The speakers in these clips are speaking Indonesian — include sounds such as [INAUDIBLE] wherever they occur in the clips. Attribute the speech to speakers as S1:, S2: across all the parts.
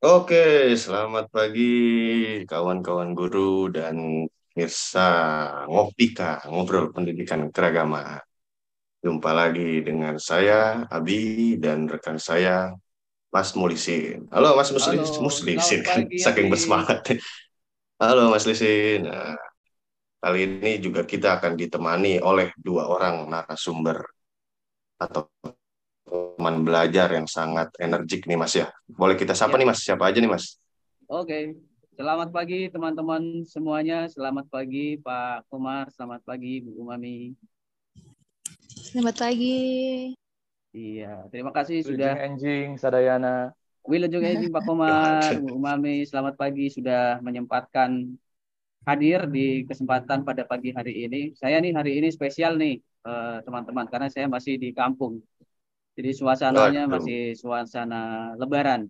S1: Oke, selamat pagi kawan-kawan guru dan Mirsa Ngopika, Ngobrol Pendidikan Keragaman. Jumpa lagi dengan saya, Abi, dan rekan saya, Mas Mulisin. Halo Mas Muslim,
S2: Halo,
S1: Muslisin,
S2: pagi, [LAUGHS]
S1: saking
S2: Abi.
S1: bersemangat. Halo Mas Lisin. Nah, kali ini juga kita akan ditemani oleh dua orang narasumber atau teman belajar yang sangat energik nih Mas ya. Boleh kita sapa
S2: Ya.
S1: nih Mas, siapa aja nih Mas?
S2: Oke, selamat pagi teman-teman semuanya. Selamat pagi Pak Komar, selamat pagi Bu Umami.
S3: Selamat pagi.
S2: Iya, terima kasih
S4: Wilujeng
S2: sudah
S4: Enjing, Sadayana.
S2: Wilujeng Ejing Pak Komar, [LAUGHS] Bu Umami, selamat pagi sudah menyempatkan hadir di kesempatan pada pagi hari ini. Saya nih hari ini spesial nih eh, teman-teman karena saya masih di kampung. Jadi suasananya
S1: Waduh.
S2: masih suasana Lebaran.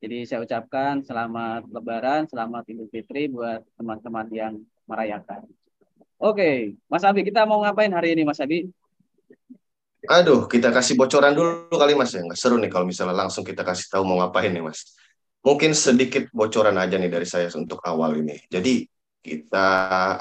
S2: Jadi saya ucapkan selamat Lebaran, selamat Idul Fitri buat teman-teman yang merayakan. Oke, Mas Abi, kita mau ngapain hari ini, Mas Abi?
S1: Aduh, kita kasih bocoran dulu kali Mas ya. Nggak seru nih kalau misalnya langsung kita kasih tahu mau ngapain nih Mas. Mungkin sedikit bocoran aja nih dari saya untuk awal ini. Jadi kita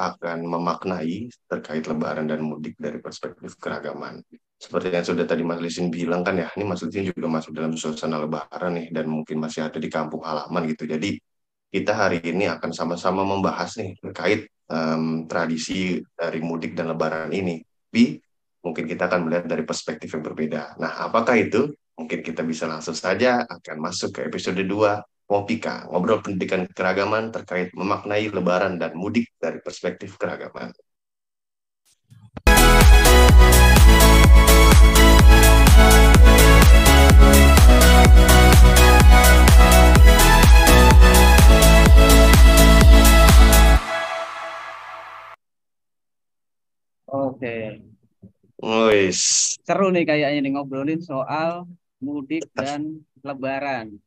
S1: akan memaknai terkait Lebaran dan mudik dari perspektif keragaman. Seperti yang sudah tadi Mas Lisin bilang kan ya, ini Mas Lisin juga masuk dalam suasana Lebaran nih dan mungkin masih ada di kampung halaman gitu. Jadi kita hari ini akan sama-sama membahas nih terkait em, tradisi dari mudik dan Lebaran ini. Tapi mungkin kita akan melihat dari perspektif yang berbeda. Nah, apakah itu? Mungkin kita bisa langsung saja akan masuk ke episode 2 Ngopika, ngobrol pendidikan keragaman terkait memaknai lebaran dan mudik dari perspektif keragaman.
S2: Oke,
S1: Wis,
S2: seru nih kayaknya nih ngobrolin soal mudik dan Lebaran.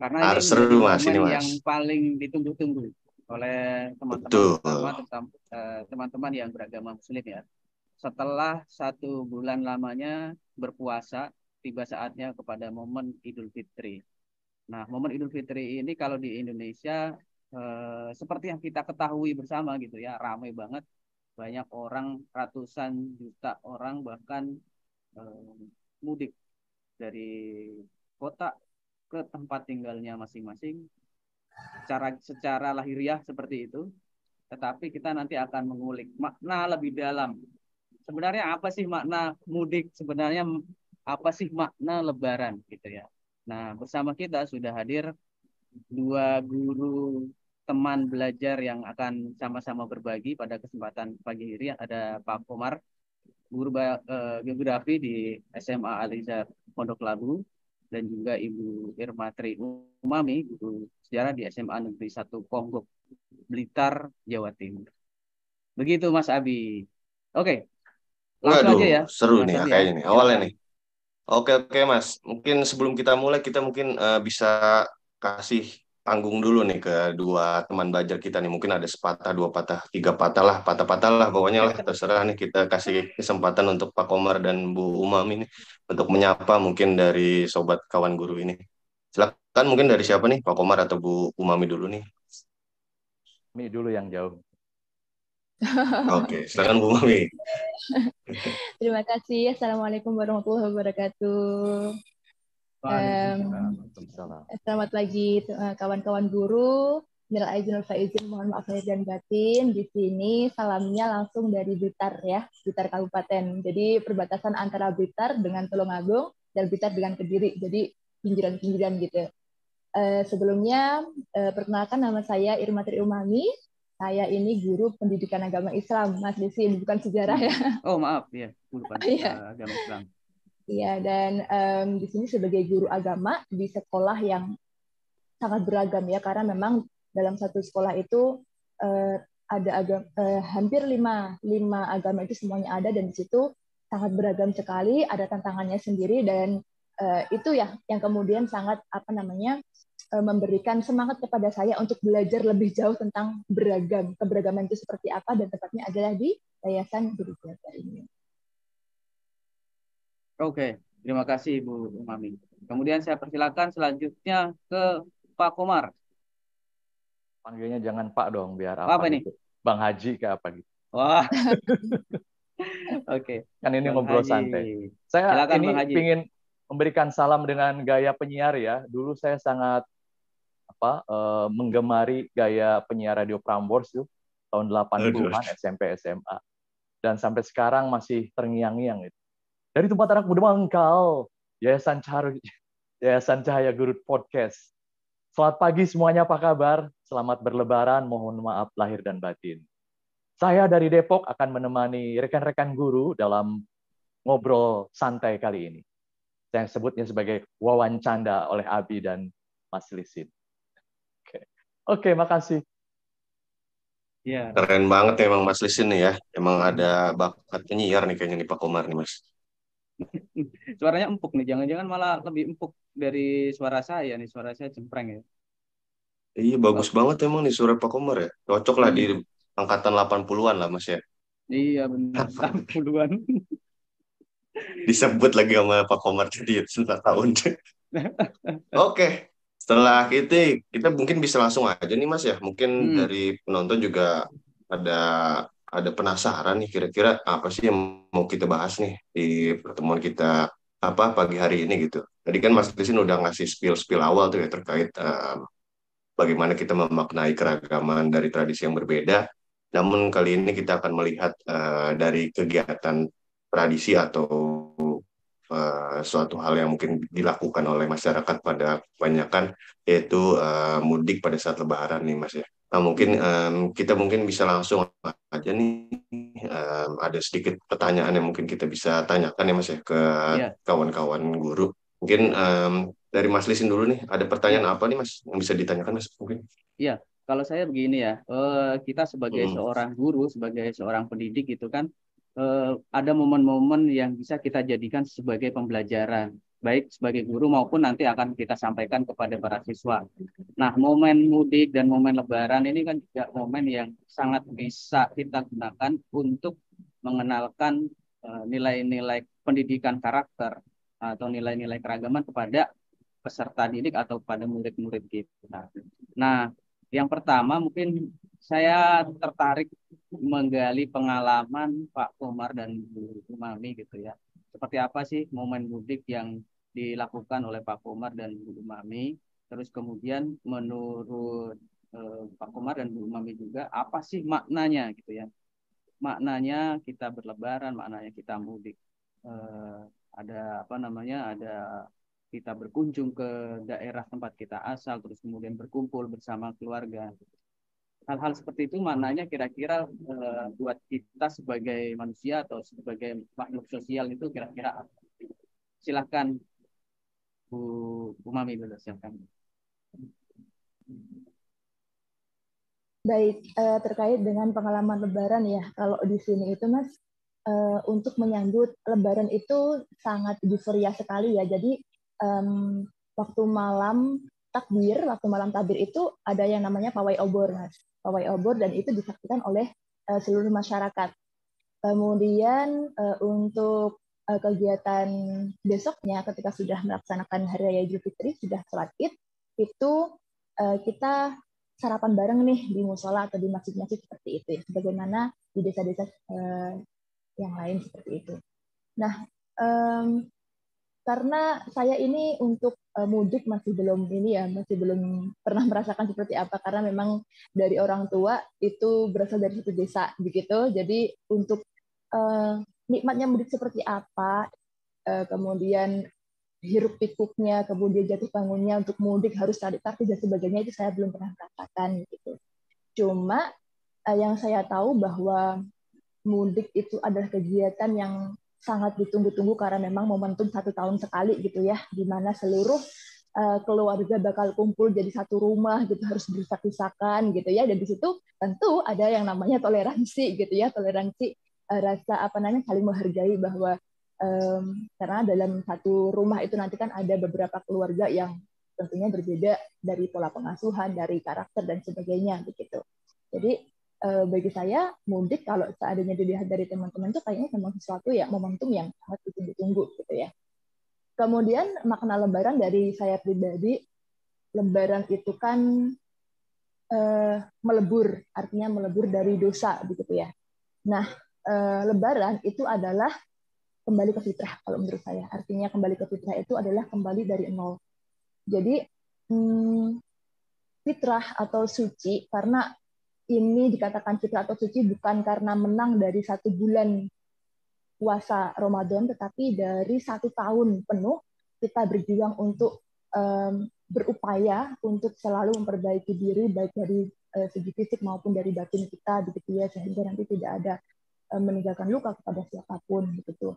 S2: Karena ini
S1: Harus seru,
S2: menjadi
S1: Mas, ini, Mas.
S2: yang paling ditunggu-tunggu oleh teman-teman, eh, teman-teman yang beragama Muslim ya. Setelah satu bulan lamanya berpuasa, tiba saatnya kepada momen Idul Fitri. Nah, momen Idul Fitri ini kalau di Indonesia eh, seperti yang kita ketahui bersama gitu ya, ramai banget, banyak orang, ratusan juta orang bahkan eh, mudik dari kota ke tempat tinggalnya masing-masing. Secara secara lahiriah seperti itu, tetapi kita nanti akan mengulik makna lebih dalam. Sebenarnya apa sih makna mudik? Sebenarnya apa sih makna Lebaran gitu ya? Nah, bersama kita sudah hadir dua guru teman belajar yang akan sama-sama berbagi pada kesempatan pagi ini. Ada Pak Komar, guru eh, geografi di SMA Alizar Pondok Labu, dan juga Ibu Irma Tri Umami, guru sejarah di SMA Negeri 1 Ponggok, Blitar, Jawa Timur. Begitu Mas Abi. Oke, langsung
S1: waduh,
S2: aja ya.
S1: seru
S2: Mas
S1: nih ya
S2: ya.
S1: kayaknya nih, awalnya nih. Oke, oke Mas. Mungkin sebelum kita mulai, kita mungkin eh, bisa kasih panggung dulu nih ke dua teman belajar kita nih. Mungkin ada sepatah, dua patah, tiga patah lah, patah-patah lah pokoknya lah. Terserah nih kita kasih kesempatan untuk Pak Komar dan Bu Umam ini untuk menyapa mungkin dari sobat kawan guru ini. Silakan mungkin dari siapa nih, Pak Komar atau Bu Umami dulu nih.
S4: Mi dulu yang jauh. [LAUGHS]
S1: Oke, silakan Bu Umami. [LAUGHS]
S3: Terima kasih. Assalamualaikum warahmatullahi wabarakatuh.
S4: Waalaikumsalam.
S3: Selamat pagi eh, kawan-kawan guru. Minal aizin wal faizin, mohon maaf lahir dan batin. Di sini salamnya langsung dari Blitar ya, Blitar Kabupaten. Jadi perbatasan antara Blitar dengan Tulungagung dan Blitar dengan Kediri. Jadi pinggiran-pinggiran gitu. Eh, sebelumnya eh, perkenalkan nama saya Irma Tri Umami. Saya ini guru pendidikan agama Islam, Mas Desin, bukan sejarah ya.
S2: Oh maaf ya, lupa [LAUGHS]
S3: Iya.
S2: eh, agama Islam.
S3: Iya, dan em, di sini sebagai guru agama di sekolah yang sangat beragam ya, karena memang dalam satu sekolah itu eh, ada agam, eh, hampir lima, lima agama itu semuanya ada dan di situ sangat beragam sekali, ada tantangannya sendiri dan eh, itu ya yang kemudian sangat apa namanya eh, memberikan semangat kepada saya untuk belajar lebih jauh tentang beragam, keberagaman itu seperti apa dan tepatnya adalah di Yayasan Guru ini.
S2: Oke, terima kasih Bu Umami. Kemudian saya persilakan selanjutnya ke Pak Komar.
S4: Panggilnya jangan Pak dong, biar
S2: apa,
S4: apa
S2: ini?
S4: gitu. Bang Haji ke apa gitu.
S2: Wah. [LAUGHS] Oke.
S4: Kan ini
S2: Bang
S4: ngobrol
S2: Haji.
S4: santai. Saya
S2: Silakan,
S4: ini
S2: Bang Haji.
S4: ingin memberikan salam dengan gaya penyiar ya. Dulu saya sangat apa eh, menggemari gaya penyiar radio Prambors tuh tahun 80-an SMP SMA. Dan sampai sekarang masih terngiang-ngiang itu. Dari tempat anak muda Mangkal, Yayasan Cahaya, Yayasan Cahaya Guru Podcast. Selamat pagi semuanya, apa kabar? Selamat berlebaran, mohon maaf lahir dan batin. Saya dari Depok akan menemani rekan-rekan guru dalam ngobrol santai kali ini. Saya sebutnya sebagai wawancanda oleh Abi dan Mas Lisin. Oke, Oke, makasih.
S2: Ya.
S1: Keren banget ya emang Mas Lisin nih ya. Emang ada bakat penyiar nih kayaknya nih Pak Komar nih Mas. [LAUGHS]
S2: Suaranya empuk nih. Jangan-jangan malah lebih empuk dari suara saya nih. Suara saya cempreng ya.
S1: Iya bagus banget emang nih suara Pak Komar ya. Cocok lah di angkatan 80-an lah Mas ya.
S2: Iya benar. [LAUGHS] 80-an. [LAUGHS]
S1: Disebut lagi sama Pak Komar jadi 9 tahun. Oke. Setelah itu kita mungkin bisa langsung aja nih Mas ya. Mungkin
S2: Hmm.
S1: dari penonton juga ada ada penasaran nih kira-kira apa sih yang mau kita bahas nih di pertemuan kita apa pagi hari ini gitu. Tadi kan Mas Lisin udah ngasih spill-spill awal tuh ya terkait em, bagaimana kita memaknai keragaman dari tradisi yang berbeda. Namun kali ini kita akan melihat eh, dari kegiatan tradisi atau eh, suatu hal yang mungkin dilakukan oleh masyarakat pada kebanyakan yaitu eh, mudik pada saat Lebaran nih Mas ya. Nah mungkin em, kita mungkin bisa langsung aja nih em, ada sedikit pertanyaan yang mungkin kita bisa tanyakan ya Mas ya ke
S2: Iya.
S1: kawan-kawan guru. Mungkin em, dari Mas Lisin dulu nih ada pertanyaan apa nih Mas yang bisa ditanyakan Mas mungkin?
S2: Kalau saya begini ya, eh, kita sebagai
S1: Hmm.
S2: seorang guru, sebagai seorang pendidik itu kan eh, ada momen-momen yang bisa kita jadikan sebagai pembelajaran, baik sebagai guru maupun nanti akan kita sampaikan kepada para siswa. Nah, momen mudik dan momen Lebaran ini kan juga momen yang sangat bisa kita gunakan untuk mengenalkan eh, nilai-nilai pendidikan karakter atau nilai-nilai keragaman kepada peserta didik atau kepada murid-murid kita. Nah, yang pertama mungkin saya tertarik menggali pengalaman Pak Komar dan Bu Umami gitu ya. Seperti apa sih momen mudik yang dilakukan oleh Pak Komar dan Bu Umami? Terus kemudian menurut eh, Pak Komar dan Bu Umami juga apa sih maknanya gitu ya? Maknanya kita berlebaran, maknanya kita mudik. Eh, ada apa namanya? Ada kita berkunjung ke daerah tempat kita asal, terus kemudian berkumpul bersama keluarga. Hal-hal seperti itu maknanya kira-kira eh, buat kita sebagai manusia atau sebagai makhluk sosial itu kira-kira? Silahkan Bu Umami dulu, silahkan.
S3: Baik, eh, terkait dengan pengalaman Lebaran ya, kalau di sini itu Mas, eh, untuk menyambut Lebaran itu sangat euforia sekali ya. Jadi waktu malam takbir, waktu malam takbir itu ada yang namanya pawai obor, Mas. Pawai obor dan itu disaksikan oleh eh, seluruh masyarakat. Kemudian untuk eh, kegiatan besoknya ketika sudah melaksanakan Hari Raya Idul Fitri, sudah sholat Id, itu eh, kita sarapan bareng nih di musola atau di masjid-masjid seperti itu ya. Sebagaimana di desa-desa eh, yang lain seperti itu. Nah, em, karena saya ini untuk mudik masih belum ini ya, masih belum pernah merasakan seperti apa karena memang dari orang tua itu berasal dari satu desa begitu. Jadi untuk eh, nikmatnya mudik seperti apa, eh, kemudian hiruk pikuknya, kemudian jatuh bangunnya untuk mudik harus tarik tarik dan sebagainya itu saya belum pernah merasakan gitu. Cuma eh, yang saya tahu bahwa mudik itu adalah kegiatan yang sangat ditunggu-tunggu karena memang momentum satu tahun sekali gitu ya, di mana seluruh eh, keluarga bakal kumpul jadi satu rumah gitu harus berdesak-desakan gitu ya dan di situ tentu ada yang namanya toleransi gitu ya toleransi rasa apa namanya saling menghargai bahwa em, karena dalam satu rumah itu nanti kan ada beberapa keluarga yang tentunya berbeda dari pola pengasuhan dari karakter dan sebagainya begitu jadi eh, bagi saya mudik kalau seandainya dilihat dari teman-teman itu kayaknya memang sesuatu ya momentum yang sangat ditunggu-tunggu gitu ya kemudian makna Lebaran dari saya pribadi, Lebaran itu kan uh, melebur, artinya melebur dari dosa, begitu ya. Nah, uh, Lebaran itu adalah kembali ke fitrah kalau menurut saya. Artinya kembali ke fitrah itu adalah kembali dari nol. Jadi hmm, fitrah atau suci karena ini dikatakan fitrah atau suci bukan karena menang dari satu bulan puasa Ramadan, tetapi dari satu tahun penuh kita berjuang untuk um, berupaya untuk selalu memperbaiki diri baik dari uh, segi fisik maupun dari batin kita begitu ya sehingga nanti tidak ada meninggalkan luka kepada siapa pun begitu.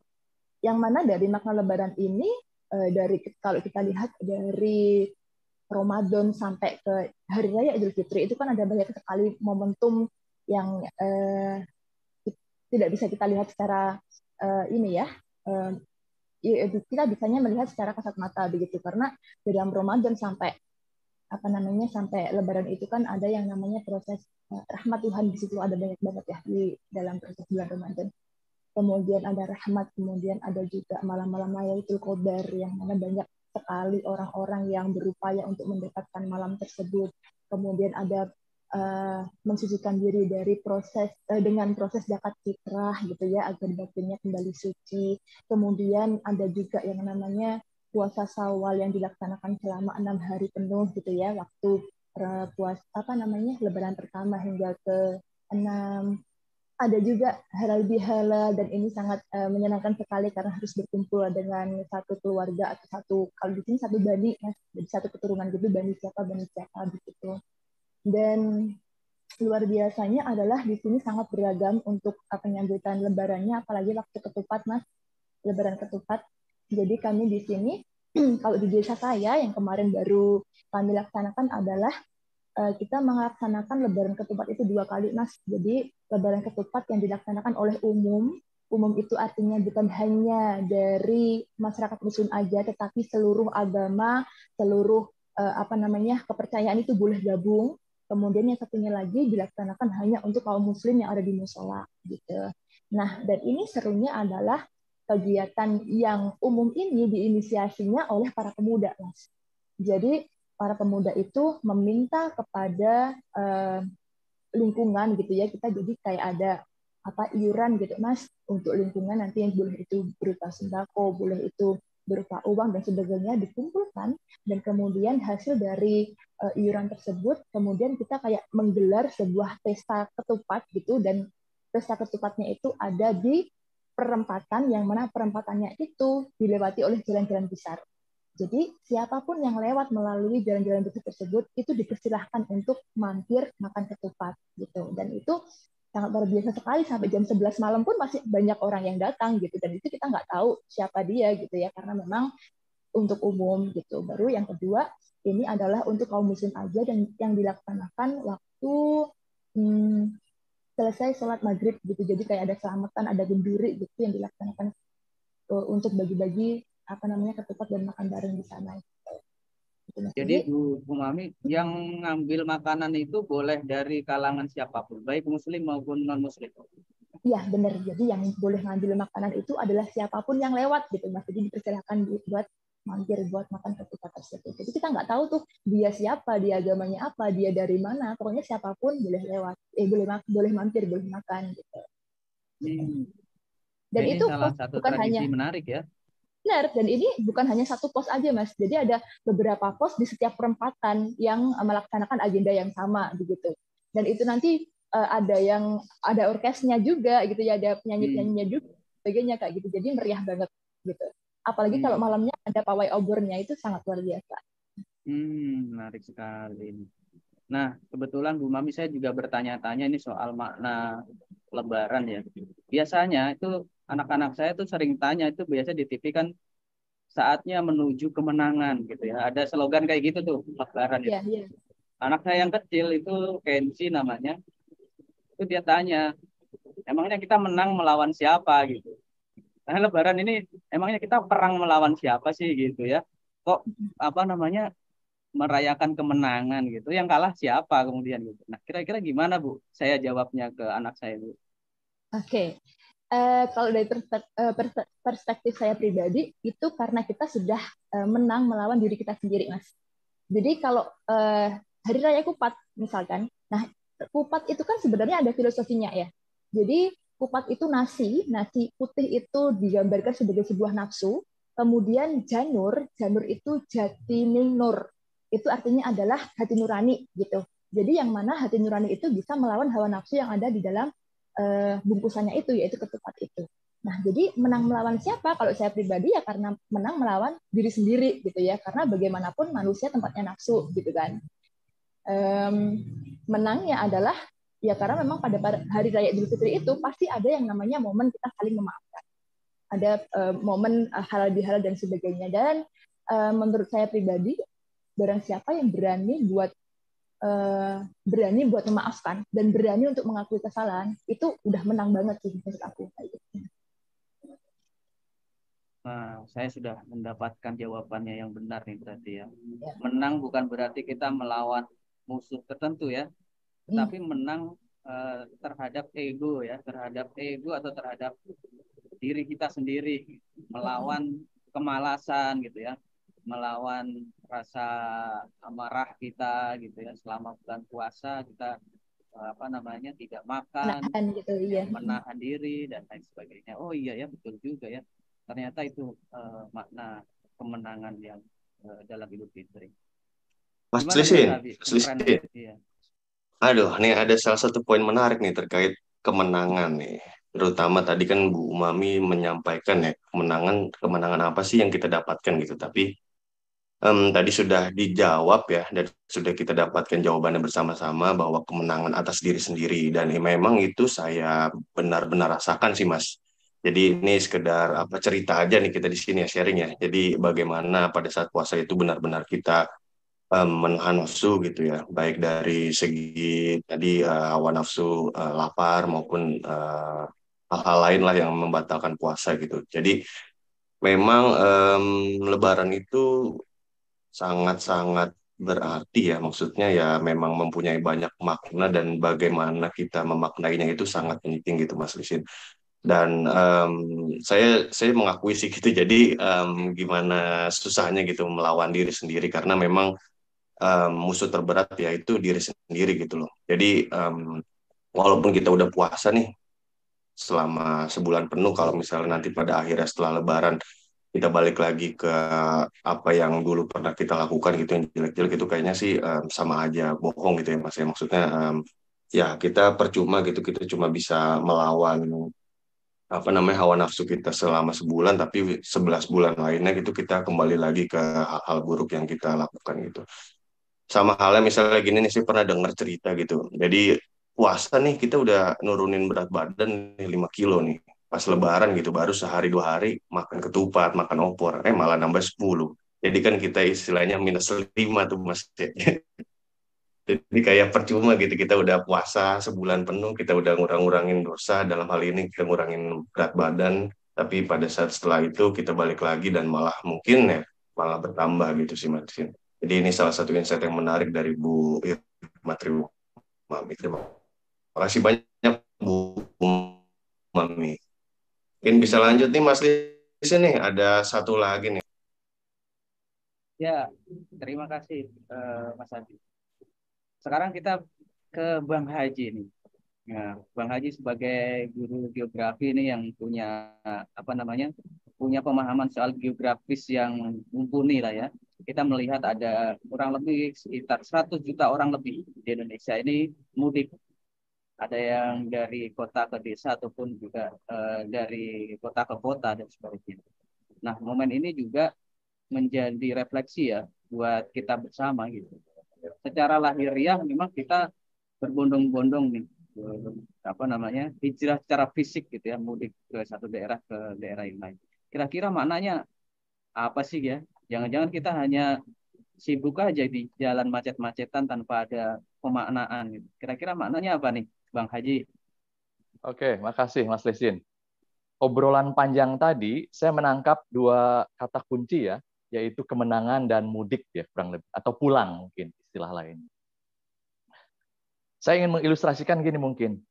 S3: Yang mana dari makna Lebaran ini uh, dari kalau kita lihat dari Ramadan sampai ke Hari Raya Idul Fitri itu kan ada banyak sekali momentum yang uh, tidak bisa kita lihat secara uh, ini ya Ya, kita bisanya melihat secara kasat mata begitu karena dalam Ramadan sampai apa namanya sampai Lebaran itu kan ada yang namanya proses uh, rahmat Tuhan di situ ada banyak banget ya di dalam proses bulan Ramadan. Kemudian ada rahmat, kemudian ada juga malam-malam Lailatul Qadar yang mana banyak sekali orang-orang yang berupaya untuk mendapatkan malam tersebut. Kemudian ada uh, mensucikan diri dari proses uh, dengan proses zakat fitrah gitu ya agar batinnya kembali suci. Kemudian ada juga yang namanya puasa sawal yang dilaksanakan selama enam hari penuh gitu ya waktu uh, puas apa namanya lebaran pertama hingga ke enam ada juga halal bihalal dan ini sangat uh, menyenangkan sekali karena harus berkumpul dengan satu keluarga atau satu kalau di sini satu bani ya jadi satu keturunan gitu bani siapa bani siapa begitu dan luar biasanya adalah di sini sangat beragam untuk penyambutan lebarannya, apalagi waktu ketupat, Mas. Lebaran ketupat. Jadi kami di sini, [CLEARS THROAT] kalau di desa saya yang kemarin baru kami laksanakan adalah eh, kita melaksanakan lebaran ketupat itu dua kali, Mas. Jadi lebaran ketupat yang dilaksanakan oleh umum, umum itu artinya bukan hanya dari masyarakat muslim aja, tetapi seluruh agama, seluruh eh, apa namanya kepercayaan itu boleh gabung Kemudian yang satunya lagi dilaksanakan hanya untuk kaum muslim yang ada di musola gitu. Nah, dan ini serunya adalah kegiatan yang umum ini diinisiasinya oleh para pemuda, Mas. Jadi para pemuda itu meminta kepada eh, lingkungan gitu ya, kita jadi kayak ada apa iuran gitu, Mas, untuk lingkungan nanti yang boleh itu berupa sembako, boleh itu berupa uang dan sebagainya dikumpulkan dan kemudian hasil dari uh, iuran tersebut kemudian kita kayak menggelar sebuah pesta ketupat gitu dan pesta ketupatnya itu ada di perempatan yang mana perempatannya itu dilewati oleh jalan-jalan besar. Jadi siapa pun yang lewat melalui jalan-jalan besar tersebut itu dipersilahkan untuk mampir makan ketupat gitu. Dan itu sangat luar biasa sekali sampai jam 11 malam pun masih banyak orang yang datang gitu. Dan itu kita nggak tahu siapa dia gitu ya karena memang untuk umum gitu. Baru yang kedua ini adalah untuk kaum muslim aja dan yang dilaksanakan waktu hmm, selesai sholat maghrib gitu jadi kayak ada selamatan ada genduri gitu yang dilaksanakan uh, untuk bagi-bagi apa namanya ketupat dan makan bareng di sana
S2: jadi Bu, Bu Mami, yang ngambil makanan itu boleh dari kalangan siapa pun, baik muslim maupun non muslim.
S3: Iya benar. Jadi yang boleh ngambil makanan itu adalah siapa pun yang lewat gitu mas. Jadi dipersilakan buat mampir buat makan ketupat tersebut. Jadi kita nggak tahu tuh dia siapa, dia agamanya apa, dia dari mana. Pokoknya siapa pun boleh lewat, eh boleh boleh mampir, boleh makan gitu.
S2: Hmm. Dan Ini itu salah satu bukan hanya menarik ya.
S3: Benar, dan ini bukan hanya satu pos aja, Mas. Jadi ada beberapa pos di setiap perempatan yang eh, melaksanakan agenda yang sama, begitu. Dan itu nanti uh, ada yang ada orkesnya juga, gitu ya, ada penyanyi-penyanyinya hmm. juga, sebagainya kayak gitu. Jadi meriah banget, gitu. Apalagi hmm. kalau malamnya ada pawai obornya itu sangat luar biasa.
S2: Hmm, menarik sekali. Nah, kebetulan Bu Mami saya juga bertanya-tanya ini soal makna Lebaran ya. Biasanya itu anak-anak saya tuh sering tanya itu biasa di TV kan saatnya menuju kemenangan gitu ya. Ada slogan kayak gitu tuh lebaran
S3: yeah, Yeah.
S2: Anak saya yang kecil itu Kenzi namanya. Itu dia tanya, emangnya kita menang melawan siapa gitu. Nah, lebaran ini emangnya kita perang melawan siapa sih gitu ya. Kok apa namanya merayakan kemenangan gitu. Yang kalah siapa kemudian gitu. Nah, kira-kira gimana Bu? Saya jawabnya ke anak saya Bu.
S3: Oke. Okay uh, kalau dari eh, perspektif, saya pribadi itu karena kita sudah uh, menang melawan diri kita sendiri, Mas. Jadi kalau uh, hari raya Kupat misalkan, nah Kupat itu kan sebenarnya ada filosofinya ya. Jadi Kupat itu nasi, nasi putih itu digambarkan sebagai sebuah nafsu. Kemudian janur, janur itu jati nur. Itu artinya adalah hati nurani gitu. Jadi yang mana hati nurani itu bisa melawan hawa nafsu yang ada di dalam uh, bungkusannya itu yaitu ketupat itu. Nah, jadi menang melawan siapa? Kalau saya pribadi ya karena menang melawan diri sendiri gitu ya. Karena bagaimanapun manusia tempatnya nafsu gitu kan. Um, menangnya adalah ya karena memang pada hari raya Idul Fitri itu pasti ada yang namanya momen kita saling memaafkan. Ada uh, momen uh, halal bihalal dan sebagainya. Dan uh, menurut saya pribadi, barang siapa yang berani buat uh, berani buat memaafkan dan berani untuk mengakui kesalahan itu udah menang banget sih menurut aku
S2: Nah, saya sudah mendapatkan jawabannya yang benar nih berarti ya. ya. Menang bukan berarti kita melawan musuh tertentu ya, hmm. tapi menang uh, terhadap ego ya, terhadap ego atau terhadap diri kita sendiri, melawan kemalasan gitu ya, melawan rasa amarah kita gitu ya. Selama bulan puasa kita eh, apa namanya tidak makan menahan gitu iya. menahan diri dan lain sebagainya. Oh iya ya betul juga ya. Ternyata itu uh, makna kemenangan yang uh, dalam Idul Fitri.
S1: Mas Lisin, iya. Aduh, ini ada salah satu poin menarik nih terkait kemenangan nih. Terutama tadi kan Bu Umami menyampaikan ya kemenangan kemenangan apa sih yang kita dapatkan gitu. Tapi um, tadi sudah dijawab ya dan sudah kita dapatkan jawabannya bersama-sama bahwa kemenangan atas diri sendiri dan memang itu saya benar-benar rasakan sih Mas. Jadi ini sekedar apa cerita aja nih kita di sini ya sharing ya. Jadi bagaimana pada saat puasa itu benar-benar kita um, menahan nafsu gitu ya, baik dari segi tadi uh, hawa nafsu uh, lapar maupun hal hal-hal lain lah yang membatalkan puasa gitu. Jadi memang um, Lebaran itu sangat-sangat berarti ya. Maksudnya ya memang mempunyai banyak makna dan bagaimana kita memaknainya itu sangat penting gitu Mas Lisin dan um, saya saya mengakui sih gitu. Jadi um, gimana susahnya gitu melawan diri sendiri. Karena memang um, musuh terberat ya itu diri sendiri gitu loh. Jadi um, walaupun kita udah puasa nih selama sebulan penuh kalau misalnya nanti pada akhirnya setelah Lebaran kita balik lagi ke apa yang dulu pernah kita lakukan gitu yang jelek-jelek itu kayaknya sih um, sama aja bohong gitu ya mas ya. Maksudnya um, ya kita percuma gitu kita cuma bisa melawan apa namanya hawa nafsu kita selama sebulan tapi sebelas bulan lainnya gitu kita kembali lagi ke hal-hal buruk yang kita lakukan gitu sama halnya misalnya gini nih sih pernah dengar cerita gitu. Jadi puasa nih kita udah nurunin berat badan nih 5 kilo nih. Pas lebaran gitu baru sehari dua hari makan ketupat makan opor. Eh malah nambah 10 jadi kan kita istilahnya minus lima tuh mas. [LAUGHS] Jadi kayak percuma gitu kita udah puasa sebulan penuh kita udah ngurang-ngurangin dosa dalam hal ini kita ngurangin berat badan. Tapi pada saat setelah itu kita balik lagi dan malah mungkin ya malah bertambah gitu sih mas jadi ini salah satu insight yang menarik dari Bu Irma Mami terima kasih banyak Bu Mami Mungkin bisa lanjut nih Mas Lis nih, ada satu lagi nih.
S2: Ya, terima kasih uh, Mas Adi. Sekarang kita ke Bang Haji nih. Nah, Bang Haji sebagai guru geografi ini yang punya apa namanya punya pemahaman soal geografis yang mumpuni lah ya. Kita melihat ada kurang lebih sekitar 100 juta orang lebih di Indonesia ini mudik ada yang dari kota ke desa ataupun juga uh, dari kota ke kota dan sebagainya. Nah, momen ini juga menjadi refleksi ya buat kita bersama gitu. Secara lahiriah memang kita berbondong-bondong nih apa namanya hijrah secara fisik gitu ya mudik ke satu daerah ke daerah yang lain. Kira-kira maknanya apa sih ya? Jangan-jangan kita hanya sibuk aja di jalan macet-macetan tanpa ada pemaknaan. Gitu. Kira-kira maknanya apa nih? Bang Haji.
S4: Oke, makasih Mas Lesin. Obrolan panjang tadi, saya menangkap dua kata kunci ya, yaitu kemenangan dan mudik ya kurang lebih, atau pulang mungkin istilah lain. Saya ingin mengilustrasikan gini mungkin.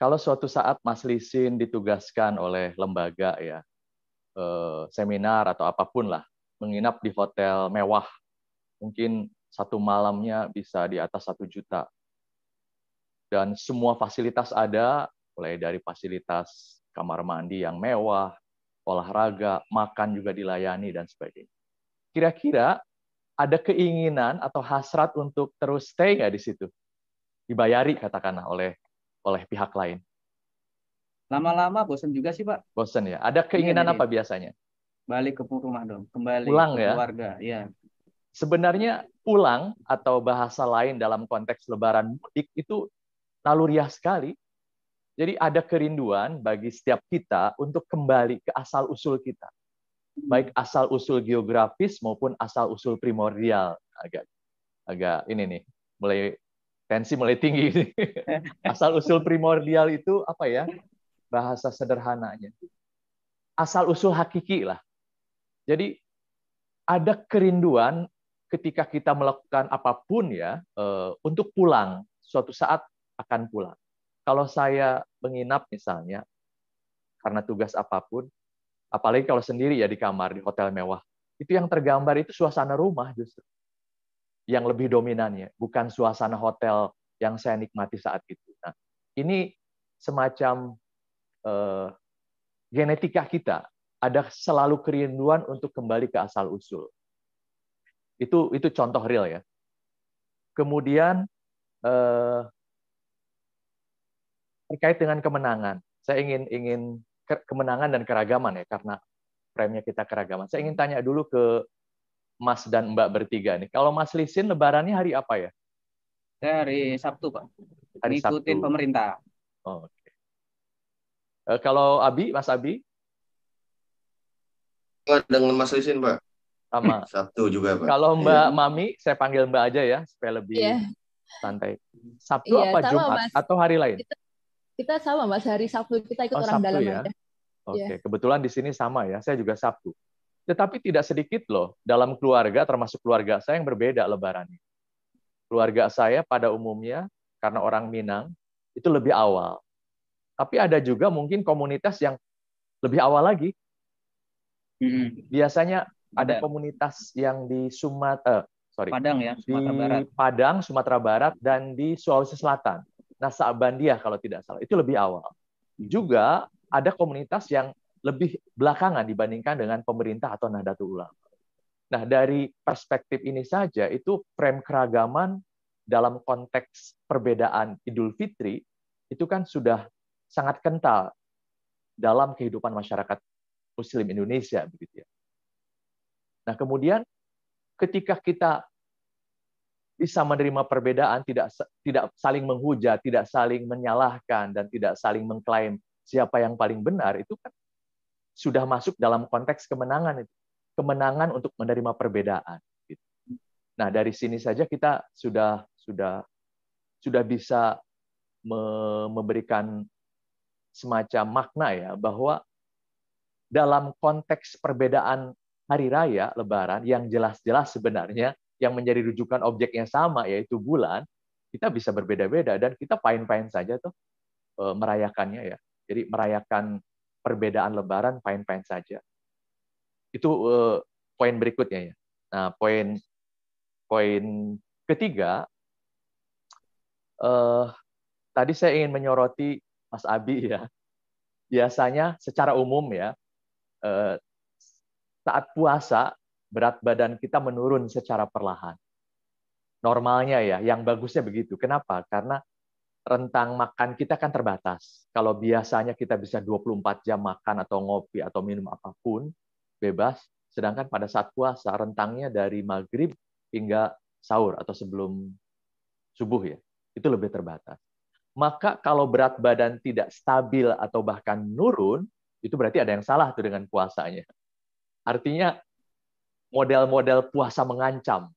S4: kalau suatu saat Mas Lisin ditugaskan oleh lembaga ya, eh, seminar atau apa pun lah, menginap di hotel mewah, mungkin satu malamnya bisa di atas satu juta. Dan semua fasilitas ada, mulai dari fasilitas kamar mandi yang mewah, olahraga, makan juga dilayani, dan sebagainya. Kira-kira ada keinginan atau hasrat untuk terus stay nggak di situ? Dibayari katakanlah oleh oleh pihak lain?
S2: Lama-lama bosan juga sih Pak.
S4: Bosan ya. Ada keinginan iya, apa biasanya?
S2: Balik ke rumah dong, kembali
S4: pulang
S2: ke
S4: ya?
S2: keluarga. Ya.
S4: Sebenarnya pulang atau bahasa lain dalam konteks Lebaran mudik itu naluriah sekali. Jadi ada kerinduan bagi setiap kita untuk kembali ke asal usul kita, baik asal usul geografis maupun asal usul primordial. Agak agak ini nih mulai tensi mulai tinggi. [LAUGHS] Asal usul primordial itu apa ya? Bahasa sederhananya. Asal usul hakiki lah. Jadi ada kerinduan ketika kita melakukan apa pun ya eh, untuk pulang suatu saat akan pulang. Kalau saya menginap misalnya karena tugas apa pun, apalagi kalau sendiri ya di kamar di hotel mewah, itu yang tergambar itu suasana rumah justru yang lebih dominannya, bukan suasana hotel yang saya nikmati saat itu. Nah, ini semacam uh, genetika kita, ada selalu kerinduan untuk kembali ke asal usul. Itu itu contoh real ya. Kemudian uh, terkait dengan kemenangan, saya ingin ingin kemenangan dan keragaman ya karena frame-nya kita keragaman. Saya ingin tanya dulu ke Mas dan Mbak bertiga nih. Kalau Mas Lisin lebarannya hari apa ya?
S2: Saya hari Sabtu, Pak. Hari Ngikutin Sabtu. pemerintah.
S4: Oh, Oke. Okay. Uh, kalau Abi, Mas Abi?
S1: Dengan Mas Lisin, Pak.
S4: Sama. [LAUGHS]
S1: Sabtu juga, Pak.
S4: Kalau Mbak yeah. Mami, saya panggil Mbak aja ya, supaya lebih yeah. santai. Sabtu yeah, apa sama, Jumat mas. atau hari lain?
S3: Kita, kita sama, Mas. Hari Sabtu kita ikut oh, orang Sabtu, dalam ya? aja.
S4: Oke, okay. yeah. kebetulan di sini sama ya. Saya juga Sabtu. Tetapi tidak sedikit loh dalam keluarga termasuk keluarga saya yang berbeda lebarannya. Keluarga saya pada umumnya karena orang Minang itu lebih awal. Tapi ada juga mungkin komunitas yang lebih awal lagi. Biasanya ada komunitas yang di Sumatera, eh, sorry,
S2: Padang ya, Sumatera
S4: di
S2: Barat.
S4: Padang, Sumatera Barat dan di Sulawesi Selatan. Nah, Sa'bandiah kalau tidak salah, itu lebih awal. Juga ada komunitas yang lebih belakangan dibandingkan dengan pemerintah atau Nahdlatul Ulama. Nah, dari perspektif ini saja itu frame keragaman dalam konteks perbedaan Idul Fitri itu kan sudah sangat kental dalam kehidupan masyarakat muslim Indonesia begitu ya. Nah, kemudian ketika kita bisa menerima perbedaan, tidak tidak saling menghujat, tidak saling menyalahkan dan tidak saling mengklaim siapa yang paling benar, itu kan sudah masuk dalam konteks kemenangan itu. Kemenangan untuk menerima perbedaan. Gitu. Nah, dari sini saja kita sudah sudah sudah bisa memberikan semacam makna ya bahwa dalam konteks perbedaan hari raya lebaran yang jelas-jelas sebenarnya yang menjadi rujukan objek yang sama yaitu bulan kita bisa berbeda-beda dan kita fine-fine saja tuh eh, merayakannya ya. Jadi merayakan perbedaan lebaran fine-fine saja. Itu uh, poin berikutnya ya. Nah, poin poin ketiga uh, tadi saya ingin menyoroti Mas Abi ya. Biasanya secara umum ya saat puasa berat badan kita menurun secara perlahan. Normalnya ya, yang bagusnya begitu. Kenapa? Karena rentang makan kita kan terbatas. Kalau biasanya kita bisa 24 jam makan atau ngopi atau minum apa pun, bebas. Sedangkan pada saat puasa, rentangnya dari maghrib hingga sahur atau sebelum subuh ya, itu lebih terbatas. Maka kalau berat badan tidak stabil atau bahkan nurun, itu berarti ada yang salah tuh dengan puasanya. Artinya model-model puasa mengancam.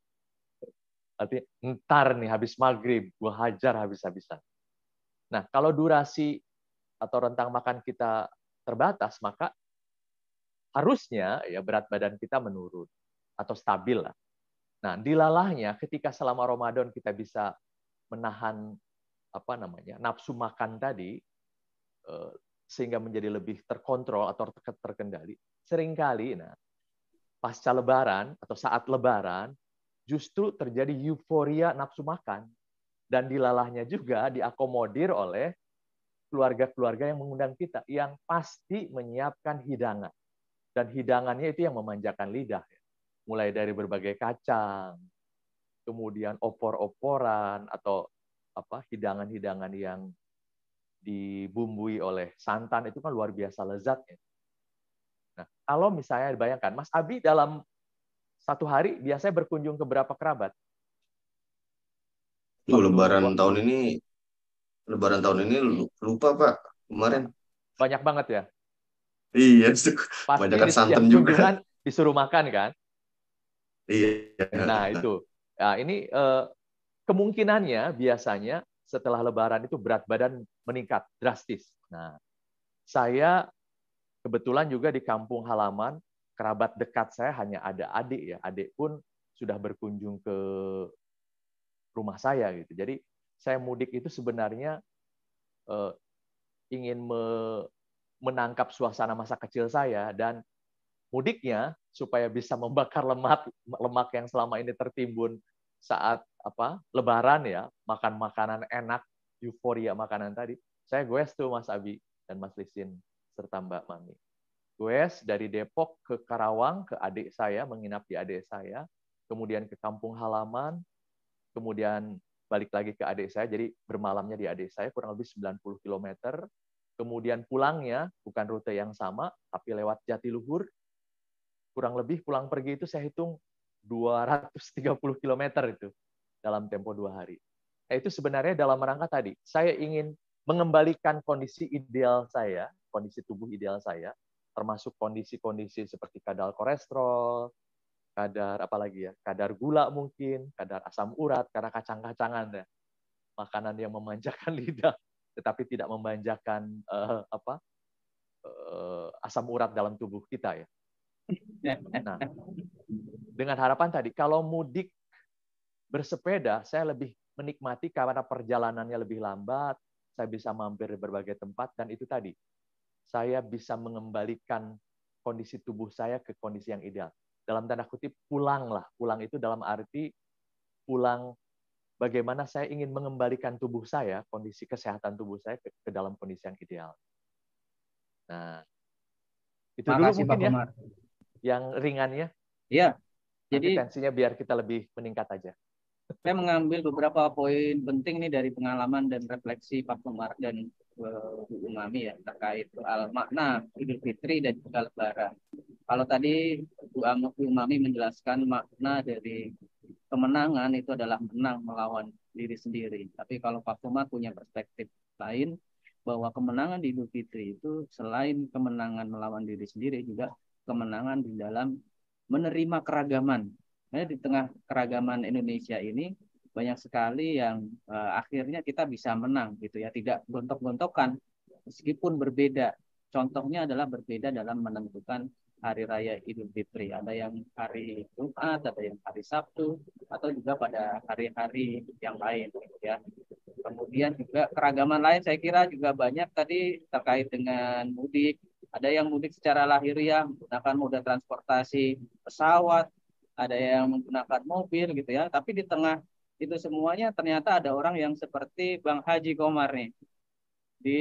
S4: Artinya ntar nih habis maghrib, gua hajar habis-habisan. Nah, kalau durasi atau rentang makan kita terbatas, maka harusnya ya berat badan kita menurun atau stabil lah. Nah, dilalahnya ketika selama Ramadan kita bisa menahan apa namanya nafsu makan tadi, eh, sehingga menjadi lebih terkontrol atau terkendali. Seringkali, nah, pasca Lebaran atau saat Lebaran, justru terjadi euforia nafsu makan dan dilalahnya juga diakomodir oleh keluarga-keluarga yang mengundang kita yang pasti menyiapkan hidangan dan hidangannya itu yang memanjakan lidah mulai dari berbagai kacang kemudian opor-oporan atau apa hidangan-hidangan yang dibumbui oleh santan itu kan luar biasa lezatnya. Nah, kalau misalnya bayangkan, Mas Abi dalam satu hari biasanya berkunjung ke berapa kerabat?
S1: Tuh, lebaran tahun ini, lebaran tahun ini lupa Pak kemarin.
S4: Banyak banget ya.
S1: Iya, [LAUGHS]
S4: banyak kan santan juga. Disuruh makan kan?
S1: Iya.
S4: Nah itu, nah, ini eh, kemungkinannya biasanya setelah Lebaran itu berat badan meningkat drastis. Nah, saya kebetulan juga di kampung halaman kerabat dekat saya hanya ada adik ya, adik pun sudah berkunjung ke rumah saya gitu. Jadi saya mudik itu sebenarnya eh, ingin me, menangkap suasana masa kecil saya dan mudiknya supaya bisa membakar lemak lemak yang selama ini tertimbun saat apa Lebaran ya makan makanan enak euforia makanan tadi. Saya goes tuh Mas Abi dan Mas Lisin serta Mbak Mami. Goes dari Depok ke Karawang ke adik saya menginap di adik saya kemudian ke kampung halaman kemudian balik lagi ke adik saya. Jadi bermalamnya di adik saya kurang lebih 90 km kemudian pulangnya bukan rute yang sama tapi lewat Jatiluhur. Kurang lebih pulang pergi itu saya hitung 230 km itu dalam tempo dua hari. Nah, itu sebenarnya dalam rangka tadi, saya ingin mengembalikan kondisi ideal saya, kondisi tubuh ideal saya, termasuk kondisi-kondisi seperti kadar kolesterol, kadar apa lagi ya, kadar gula mungkin, kadar asam urat karena kacang-kacangan ya, makanan yang memanjakan [LAUGHS] lidah, tetapi tidak memanjakan uh, apa uh, asam urat dalam tubuh kita ya. [LAUGHS] Nah, dengan harapan tadi, kalau mudik bersepeda, saya lebih menikmati karena perjalanannya lebih lambat, saya bisa mampir di berbagai tempat, dan itu tadi, saya bisa mengembalikan kondisi tubuh saya ke kondisi yang ideal. Dalam tanda kutip, pulanglah. Pulang itu dalam arti pulang bagaimana saya ingin mengembalikan tubuh saya, kondisi kesehatan tubuh saya ke, ke dalam kondisi yang ideal. Nah, itu Makasih, dulu mungkin Pak ya yang ringannya?
S2: Iya.
S4: Jadi tensinya biar kita lebih meningkat aja.
S2: Saya mengambil beberapa poin penting nih dari pengalaman dan refleksi Pak Komar dan uh, Bu Umami ya terkait soal makna Idul Fitri dan juga Lebaran. Kalau tadi Bu Umami menjelaskan makna dari kemenangan itu adalah menang melawan diri sendiri. Tapi kalau Pak Komar punya perspektif lain bahwa kemenangan di Idul Fitri itu selain kemenangan melawan diri sendiri juga kemenangan di dalam menerima keragaman. Nah, di tengah keragaman Indonesia ini banyak sekali yang uh, akhirnya kita bisa menang gitu ya, tidak gontok-gontokan meskipun berbeda. Contohnya adalah berbeda dalam menentukan hari raya Idul Fitri. Ada yang hari Jumat, ada yang hari Sabtu, atau juga pada hari-hari yang lain gitu ya. Kemudian juga keragaman lain saya kira juga banyak tadi terkait dengan mudik, ada yang mudik secara lahiriah menggunakan moda transportasi pesawat, ada yang menggunakan mobil gitu ya. Tapi di tengah itu semuanya ternyata ada orang yang seperti Bang Haji Komar nih. Di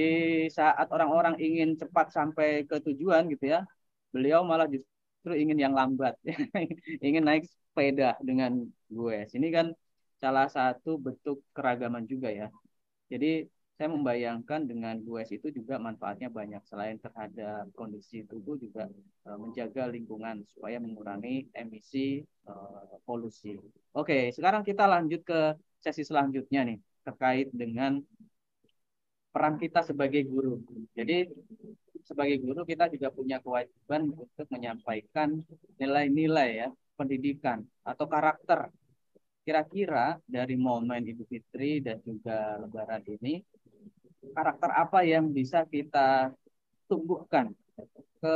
S2: saat orang-orang ingin cepat sampai ke tujuan gitu ya, beliau malah justru ingin yang lambat, [LAUGHS] ingin naik sepeda dengan gue. Ini kan salah satu bentuk keragaman juga ya. Jadi saya membayangkan dengan GUES itu juga manfaatnya banyak selain terhadap kondisi tubuh juga uh, menjaga lingkungan supaya mengurangi emisi uh, polusi. Oke, sekarang kita lanjut ke sesi selanjutnya nih terkait dengan peran kita sebagai guru. Jadi sebagai guru kita juga punya kewajiban untuk menyampaikan nilai-nilai ya pendidikan atau karakter kira-kira dari momen Idul Fitri dan juga Lebaran ini karakter apa yang bisa kita tumbuhkan ke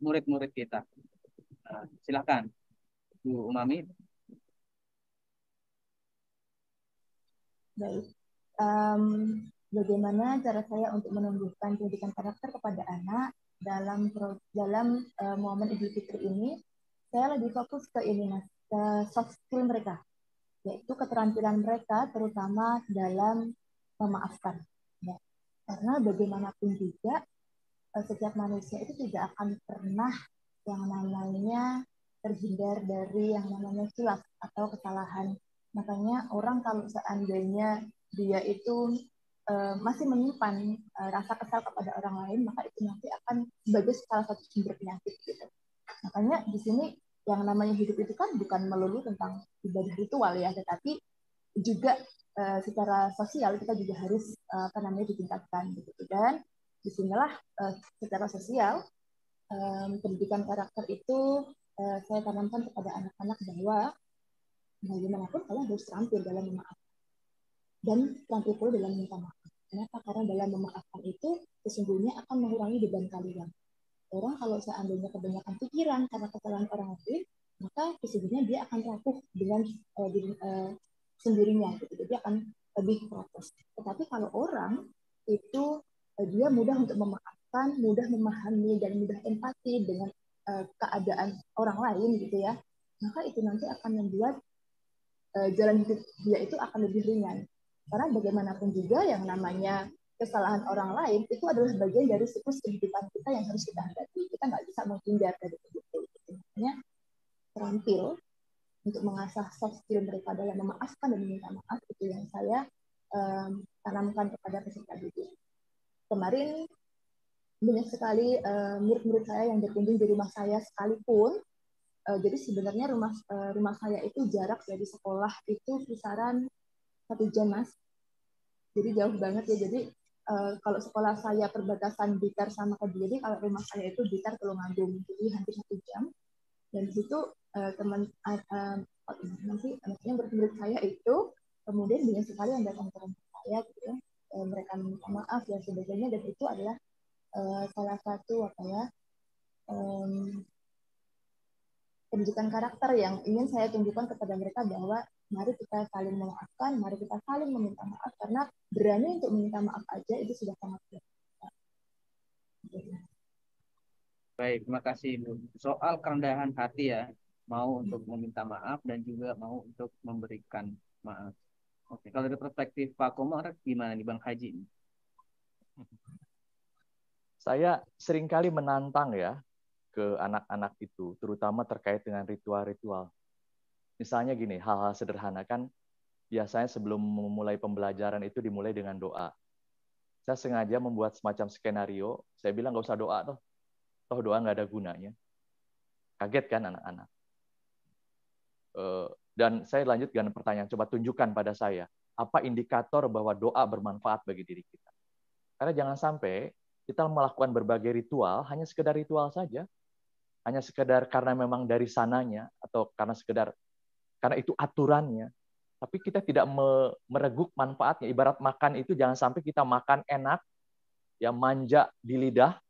S2: murid-murid kita. Nah, silakan, Bu Umami.
S3: Baik. Um, bagaimana cara saya untuk menumbuhkan pendidikan karakter kepada anak dalam dalam uh, momen Idul Fitri ini saya lebih fokus ke ini mas ke soft skill mereka yaitu keterampilan mereka terutama dalam memaafkan. Karena bagaimanapun juga uh, setiap manusia itu tidak akan pernah yang namanya terhindar dari yang namanya silap atau kesalahan makanya orang kalau seandainya dia itu uh, masih menyimpan uh, rasa kesal kepada orang lain, maka itu nanti akan sebagai salah satu sumber penyakit gitu. Makanya di sini yang namanya hidup itu kan bukan melulu tentang ibadah ritual ya, tetapi juga uh, secara sosial kita juga harus uh, apa namanya ditingkatkan gitu. Dan di sinilah uh, secara sosial pendidikan karakter itu saya tanamkan kepada anak-anak bahwa bagaimanapun kalian harus terampil dalam memaafkan dan terampil pula dalam minta maaf. Kenapa? Karena dalam memaafkan itu sesungguhnya akan mengurangi beban kalian. Orang kalau seandainya kebanyakan pikiran karena kesalahan orang lain, maka sesungguhnya dia akan rapuh dengan sendirinya. Gitu. Dia akan lebih protes. Tetapi kalau orang itu uh, dia mudah untuk memaafkan, mudah memahami dan mudah empati dengan uh, keadaan orang lain gitu ya, maka itu nanti akan membuat uh, jalan hidup dia itu akan lebih ringan. Karena bagaimanapun juga yang namanya kesalahan orang lain itu adalah bagian dari siklus kehidupan kita yang harus kita hadapi. Kita nggak bisa menghindar dari itu. Makanya terampil untuk mengasah soft skill mereka dalam memaafkan dan meminta maaf itu yang saya um, tanamkan kepada peserta didik. Kemarin banyak sekali murid-murid uh, saya yang berkunjung di rumah saya sekalipun. Uh, jadi sebenarnya rumah uh, rumah saya itu jarak dari sekolah itu kisaran satu jam mas jadi jauh banget ya jadi uh, kalau sekolah saya perbatasan Blitar sama Kediri kalau rumah saya itu Blitar Tulungagung jadi hampir satu jam dan di situ uh, teman uh, uh, nanti maksudnya bermurid saya itu kemudian banyak sekali yang datang ke rumah saya gitu ya mereka minta maaf dan sebagainya dan itu adalah salah satu apa ya um, pendidikan karakter yang ingin saya tunjukkan kepada mereka bahwa mari kita saling memaafkan, mari kita saling meminta maaf karena berani untuk meminta maaf aja itu sudah sangat biasa.
S2: Baik, terima kasih Bu. Soal kerendahan hati ya, mau untuk meminta maaf dan juga mau untuk memberikan maaf. Oke, kalau dari perspektif Pak Komar gimana nih Bang Haji?
S4: Saya sering kali menantang ya ke anak-anak itu, terutama terkait dengan ritual-ritual misalnya gini, hal-hal sederhana kan biasanya sebelum memulai pembelajaran itu dimulai dengan doa. Saya sengaja membuat semacam skenario, saya bilang nggak usah doa toh, toh doa nggak ada gunanya. Kaget kan anak-anak. Eh, dan saya lanjut dengan pertanyaan, coba tunjukkan pada saya, apa indikator bahwa doa bermanfaat bagi diri kita. Karena jangan sampai kita melakukan berbagai ritual, hanya sekedar ritual saja, hanya sekedar karena memang dari sananya, atau karena sekedar karena itu aturannya. Tapi kita tidak mereguk manfaatnya. Ibarat makan itu jangan sampai kita makan enak, ya manja di lidah,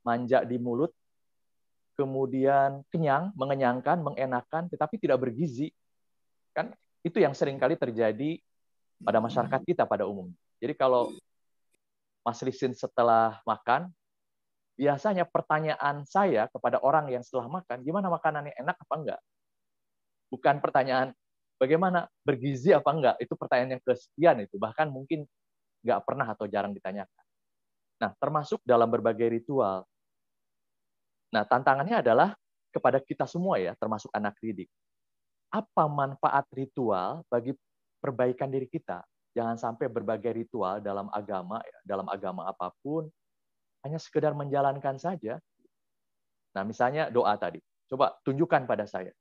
S4: manja di mulut, kemudian kenyang, mengenyangkan, mengenakan, tetapi tidak bergizi. Kan itu yang sering kali terjadi pada masyarakat kita pada umum. Jadi kalau Mas Lisin setelah makan, biasanya pertanyaan saya kepada orang yang setelah makan, gimana makanannya enak apa enggak? bukan pertanyaan bagaimana bergizi apa enggak itu pertanyaan yang kesekian itu bahkan mungkin nggak pernah atau jarang ditanyakan nah termasuk dalam berbagai ritual nah tantangannya adalah kepada kita semua ya termasuk anak didik. Apa manfaat ritual bagi perbaikan diri kita? Jangan sampai berbagai ritual dalam agama dalam agama apa pun hanya sekedar menjalankan saja. Nah misalnya doa tadi. Coba tunjukkan pada saya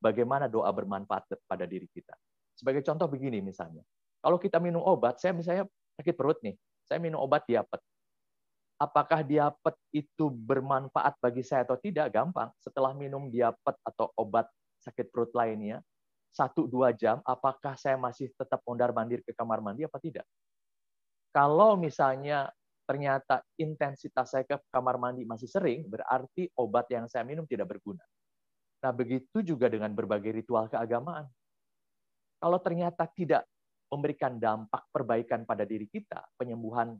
S4: bagaimana doa bermanfaat pada diri kita. Sebagai contoh begini misalnya, kalau kita minum obat, saya misalnya sakit perut nih, saya minum obat diapet. Apakah diapet itu bermanfaat bagi saya atau tidak? Gampang. Setelah minum diapet atau obat sakit perut lainnya, satu dua jam, apakah saya masih tetap mondar mandir ke kamar mandi apa tidak? Kalau misalnya ternyata intensitas saya ke kamar mandi masih sering, berarti obat yang saya minum tidak berguna. Nah, begitu juga dengan berbagai ritual keagamaan. Kalau ternyata tidak memberikan dampak perbaikan pada diri kita, penyembuhan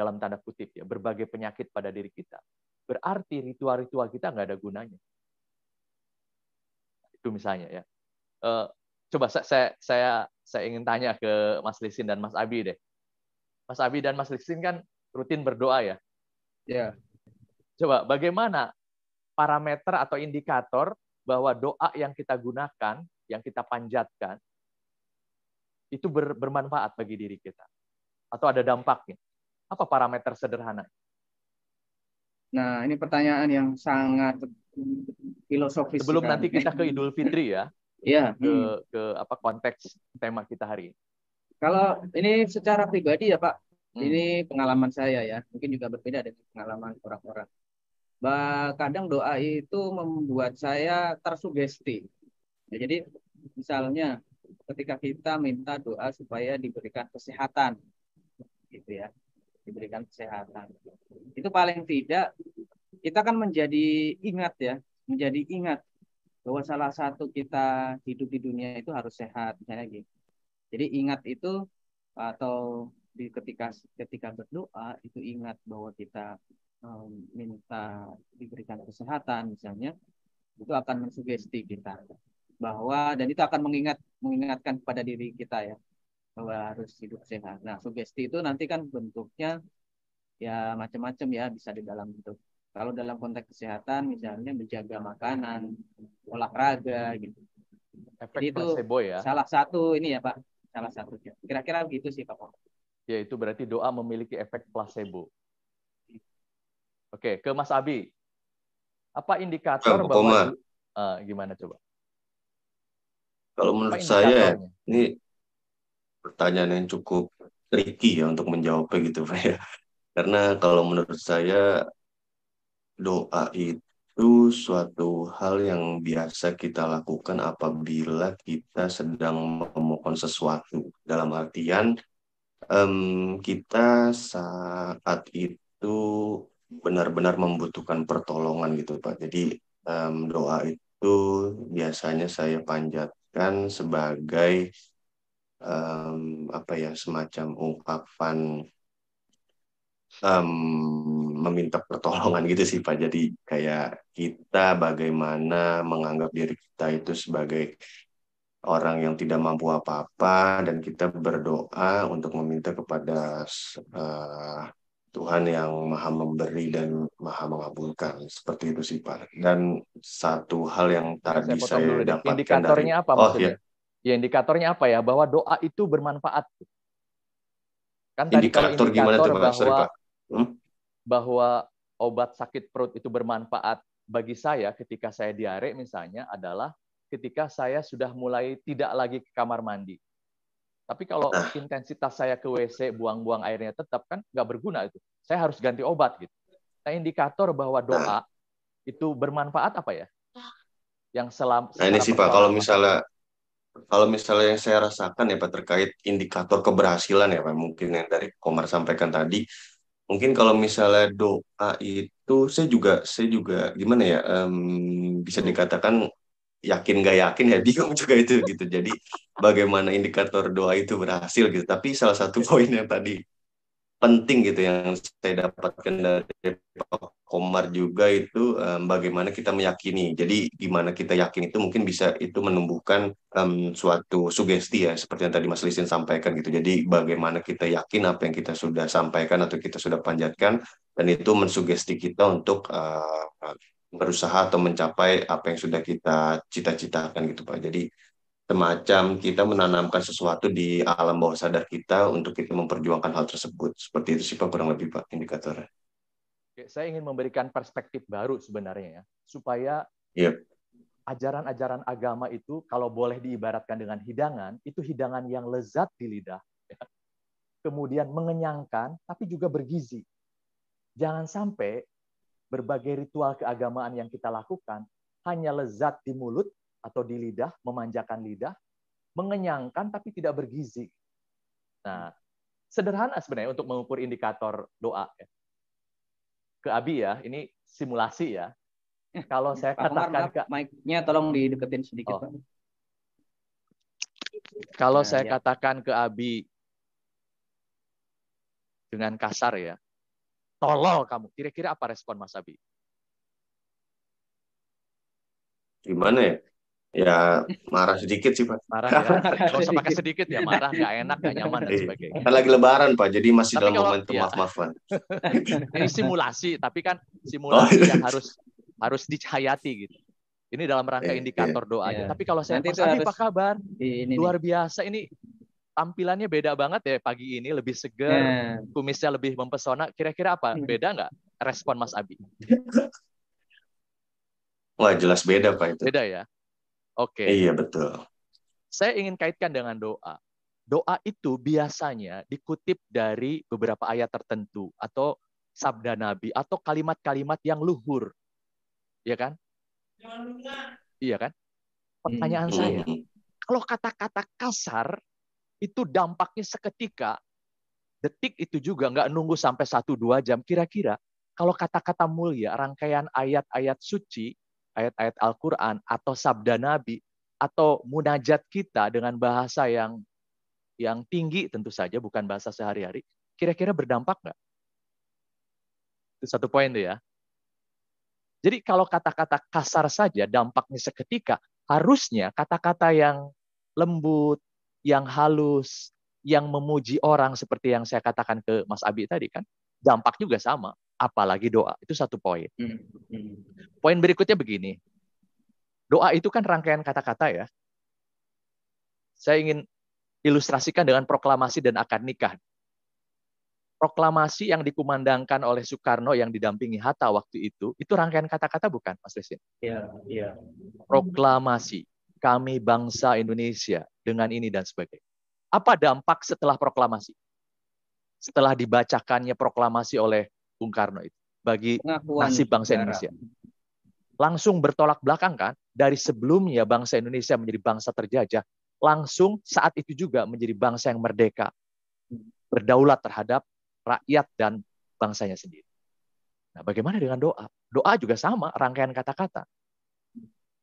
S4: dalam tanda kutip ya, berbagai penyakit pada diri kita, berarti ritual-ritual kita nggak ada gunanya. Itu misalnya ya. Uh, coba saya saya saya ingin tanya ke Mas Lisin dan Mas Abi deh. Mas Abi dan Mas Lisin kan rutin berdoa ya.
S2: Ya.
S4: Coba bagaimana parameter atau indikator bahwa doa yang kita gunakan, yang kita panjatkan, itu ber, bermanfaat bagi diri kita? Atau ada dampaknya? Apa parameter sederhana?
S2: Nah, ini pertanyaan yang sangat filosofis.
S4: Sebelum nanti kita ke Idul Fitri ya.
S2: Iya.
S4: Ke, ke apa konteks tema kita hari ini.
S2: Kalau ini secara pribadi ya Pak, hmm. ini pengalaman saya ya. Mungkin juga berbeda dengan pengalaman orang-orang. Kadang doa itu membuat saya tersugesti. Ya, jadi misalnya ketika kita minta doa supaya diberikan kesehatan gitu ya diberikan kesehatan. Itu paling tidak kita kan menjadi ingat ya menjadi ingat bahwa salah satu kita hidup di dunia itu harus sehat misalnya gitu. Jadi ingat itu atau di ketika ketika berdoa itu ingat bahwa kita um, minta diberikan kesehatan misalnya itu akan mensugesti kita bahwa dan itu akan mengingat mengingatkan kepada diri kita ya bahwa harus hidup sehat. Nah, sugesti itu nanti kan bentuknya ya macam-macam ya bisa di dalam bentuk kalau dalam konteks kesehatan misalnya menjaga makanan, olahraga gitu.
S4: Efek itu placebo ya.
S2: Salah satu ini ya Pak, salah satu. Kira-kira begitu sih Pak.
S4: Ya itu berarti doa memiliki efek placebo. Oke, ke Mas Abi. Apa indikator bahwa uh, gimana coba?
S1: Kalau menurut saya ini pertanyaan yang cukup tricky ya untuk menjawabnya gitu Pak ya. Karena kalau menurut saya doa itu suatu hal yang biasa kita lakukan apabila kita sedang memohon sesuatu. Dalam artian um, kita saat itu benar-benar membutuhkan pertolongan gitu Pak. Jadi um, doa itu biasanya saya panjat kan sebagai um, apa ya semacam ungkapan um, meminta pertolongan gitu sih Pak. Jadi kayak kita bagaimana menganggap diri kita itu sebagai orang yang tidak mampu apa-apa dan kita berdoa untuk meminta kepada uh, Tuhan yang maha memberi dan maha mengabulkan seperti itu sih Pak. Dan satu hal yang tadi saya, saya dapatkan
S4: indikatornya dari, apa oh, maksudnya? Ya. Ya indikatornya apa ya bahwa doa itu bermanfaat.
S1: Kan tadi indikator, kalau indikator gimana tuh?
S4: Bahwa, Sorry, Pak. Hmm? bahwa obat sakit perut itu bermanfaat bagi saya ketika saya diare misalnya adalah ketika saya sudah mulai tidak lagi ke kamar mandi tapi kalau nah. intensitas saya ke WC buang-buang airnya tetap kan nggak berguna itu. Saya harus ganti obat gitu. Nah indikator bahwa doa nah. itu bermanfaat apa ya? Yang selam.
S1: Nah ini sih Pak, kalau misalnya kalau misalnya yang saya rasakan ya Pak terkait indikator keberhasilan ya Pak, mungkin yang dari Komar sampaikan tadi, mungkin kalau misalnya doa itu saya juga saya juga gimana ya um, bisa dikatakan yakin gak yakin ya [LAUGHS] bingung juga itu gitu. Jadi bagaimana indikator doa itu berhasil gitu. Tapi salah satu [LAUGHS] poin yang tadi penting gitu yang saya dapatkan dari Pak Komar juga itu um, bagaimana kita meyakini jadi gimana kita yakin itu mungkin bisa itu menumbuhkan um, suatu sugesti ya seperti yang tadi Mas Lisin sampaikan gitu jadi bagaimana kita yakin apa yang kita sudah sampaikan atau kita sudah panjatkan dan itu mensugesti kita untuk uh, berusaha atau mencapai apa yang sudah kita cita-citakan gitu Pak. Jadi semacam kita menanamkan sesuatu di alam bawah sadar kita untuk kita memperjuangkan hal tersebut. Seperti itu sih Pak kurang lebih Pak indikatornya.
S4: Oke, saya ingin memberikan perspektif baru sebenarnya ya, supaya
S1: yep.
S4: ajaran-ajaran agama itu kalau boleh diibaratkan dengan hidangan, itu hidangan yang lezat di lidah, ya. kemudian mengenyangkan, tapi juga bergizi. Jangan sampai berbagai ritual keagamaan yang kita lakukan hanya lezat di mulut atau di lidah, memanjakan lidah, mengenyangkan tapi tidak bergizi. Nah, sederhana sebenarnya untuk mengukur indikator doa. Ya. Ke Abi ya, ini simulasi ya. Kalau saya Pak katakan
S2: ke mic-nya tolong dideketin sedikit. Oh.
S4: Kalau
S2: Nah,
S4: saya
S2: ya.
S4: katakan ke Abi dengan kasar ya, tolol kamu. Kira-kira apa respon Mas Abi?
S1: Gimana ya? Ya marah sedikit sih Pak.
S4: Marah ya? [LAUGHS] Gak usah pakai sedikit ya, marah, nggak enak, nggak nyaman dan
S1: Iya.
S4: sebagainya.
S1: Kan lagi lebaran Pak, jadi masih
S4: Tapi
S1: dalam
S4: kalau-
S1: momentum
S4: iya.
S1: maaf-maafan. [LAUGHS]
S4: Ini simulasi, tapi kan simulasi
S1: Oh, iya.
S4: yang harus harus dihayati gitu. Ini dalam rangka
S1: Iya,
S4: indikator doanya.
S2: Iya.
S4: Tapi kalau saya
S2: Nanti
S4: Mas
S2: harus-
S4: apa kabar?
S2: Ini nih.
S4: Luar biasa ini tampilannya beda banget ya pagi ini, lebih segar,
S2: Nah,
S4: kumisnya lebih mempesona. Kira-kira apa?
S2: Hmm.
S4: Beda nggak respon Mas Abi? [LAUGHS]
S1: Wah jelas beda Pak itu.
S4: Beda ya? Oke.
S1: Iya betul.
S4: Saya ingin kaitkan dengan doa. Doa itu biasanya dikutip dari beberapa ayat tertentu atau sabda Nabi atau kalimat-kalimat yang luhur. Iya kan? Iya kan? Pertanyaan
S2: Hmm.
S4: saya,
S1: Hmm.
S4: kalau kata-kata kasar itu dampaknya seketika, detik itu juga nggak nunggu sampai satu dua jam. Kira-kira kalau kata-kata mulia, rangkaian ayat-ayat suci, ayat-ayat Al-Quran atau sabda Nabi atau munajat kita dengan bahasa yang yang tinggi tentu saja bukan bahasa sehari-hari, kira-kira berdampak nggak? Itu satu poin tuh ya. Jadi kalau kata-kata kasar saja dampaknya seketika, harusnya kata-kata yang lembut, yang halus, yang memuji orang seperti yang saya katakan ke Mas Abi tadi kan, dampak juga sama. Apalagi doa. Itu satu poin.
S2: hmm, hmm.
S4: Poin berikutnya begini. Doa itu kan rangkaian kata-kata ya. Saya ingin ilustrasikan dengan proklamasi dan akad nikah. Proklamasi yang dikumandangkan oleh Soekarno yang didampingi Hatta waktu itu, itu rangkaian kata-kata bukan, Mas Lesin?
S2: Iya, iya.
S4: Proklamasi, kami bangsa Indonesia dengan ini dan sebagainya. Apa dampak setelah proklamasi? Setelah dibacakannya proklamasi oleh Bung Karno itu bagi
S2: Pengakuan
S4: nasib bangsa
S2: negara.
S4: Indonesia. Langsung bertolak belakang kan, dari sebelumnya bangsa Indonesia menjadi bangsa terjajah, langsung saat itu juga menjadi bangsa yang merdeka, berdaulat terhadap rakyat dan bangsanya sendiri. Nah, bagaimana dengan doa? Doa juga sama, rangkaian kata-kata.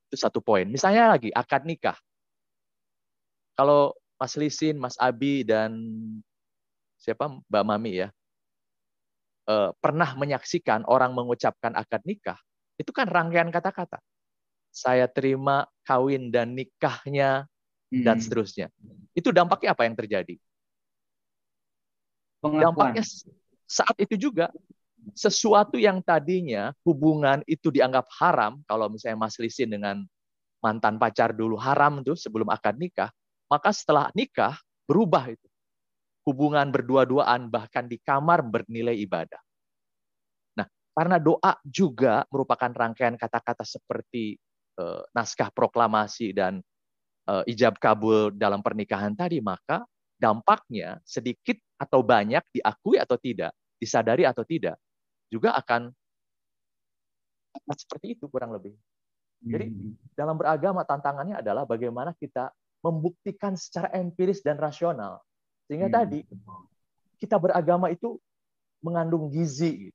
S4: Itu satu poin. Misalnya lagi, akad nikah. Kalau Mas Lisin, Mas Abi, dan siapa Mbak Mami ya, eh, pernah menyaksikan orang mengucapkan akad nikah, itu kan rangkaian kata-kata. Saya terima kawin dan nikahnya dan
S2: Hmm.
S4: seterusnya. Itu dampaknya apa yang terjadi?
S2: Pengakuan.
S4: Dampaknya saat itu juga sesuatu yang tadinya hubungan itu dianggap haram, kalau misalnya Mas Lisin dengan mantan pacar dulu haram tuh sebelum akad nikah, maka setelah nikah berubah itu. Hubungan berdua-duaan bahkan di kamar bernilai ibadah. Nah, karena doa juga merupakan rangkaian kata-kata seperti eh, naskah proklamasi dan eh, ijab kabul dalam pernikahan tadi, maka dampaknya sedikit atau banyak diakui atau tidak, disadari atau tidak, juga akan akan seperti itu kurang lebih. Jadi
S2: Hmm.
S4: dalam beragama tantangannya adalah bagaimana kita membuktikan secara empiris dan rasional. Sehingga
S2: Hmm.
S4: tadi kita beragama itu mengandung gizi,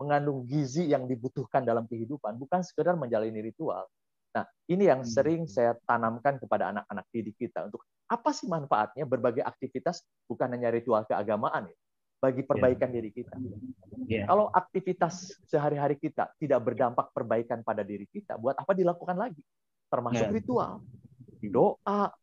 S4: mengandung gizi yang dibutuhkan dalam kehidupan, bukan sekedar menjalani ritual. Nah, ini yang
S2: Hmm.
S4: sering saya tanamkan kepada anak-anak didik kita untuk apa sih manfaatnya berbagai aktivitas bukan hanya ritual keagamaan ya, bagi perbaikan diri kita.
S2: Iya.
S4: Kalau aktivitas sehari-hari kita tidak berdampak perbaikan pada diri kita, buat apa dilakukan lagi? Termasuk
S2: Ya.
S4: ritual, doa,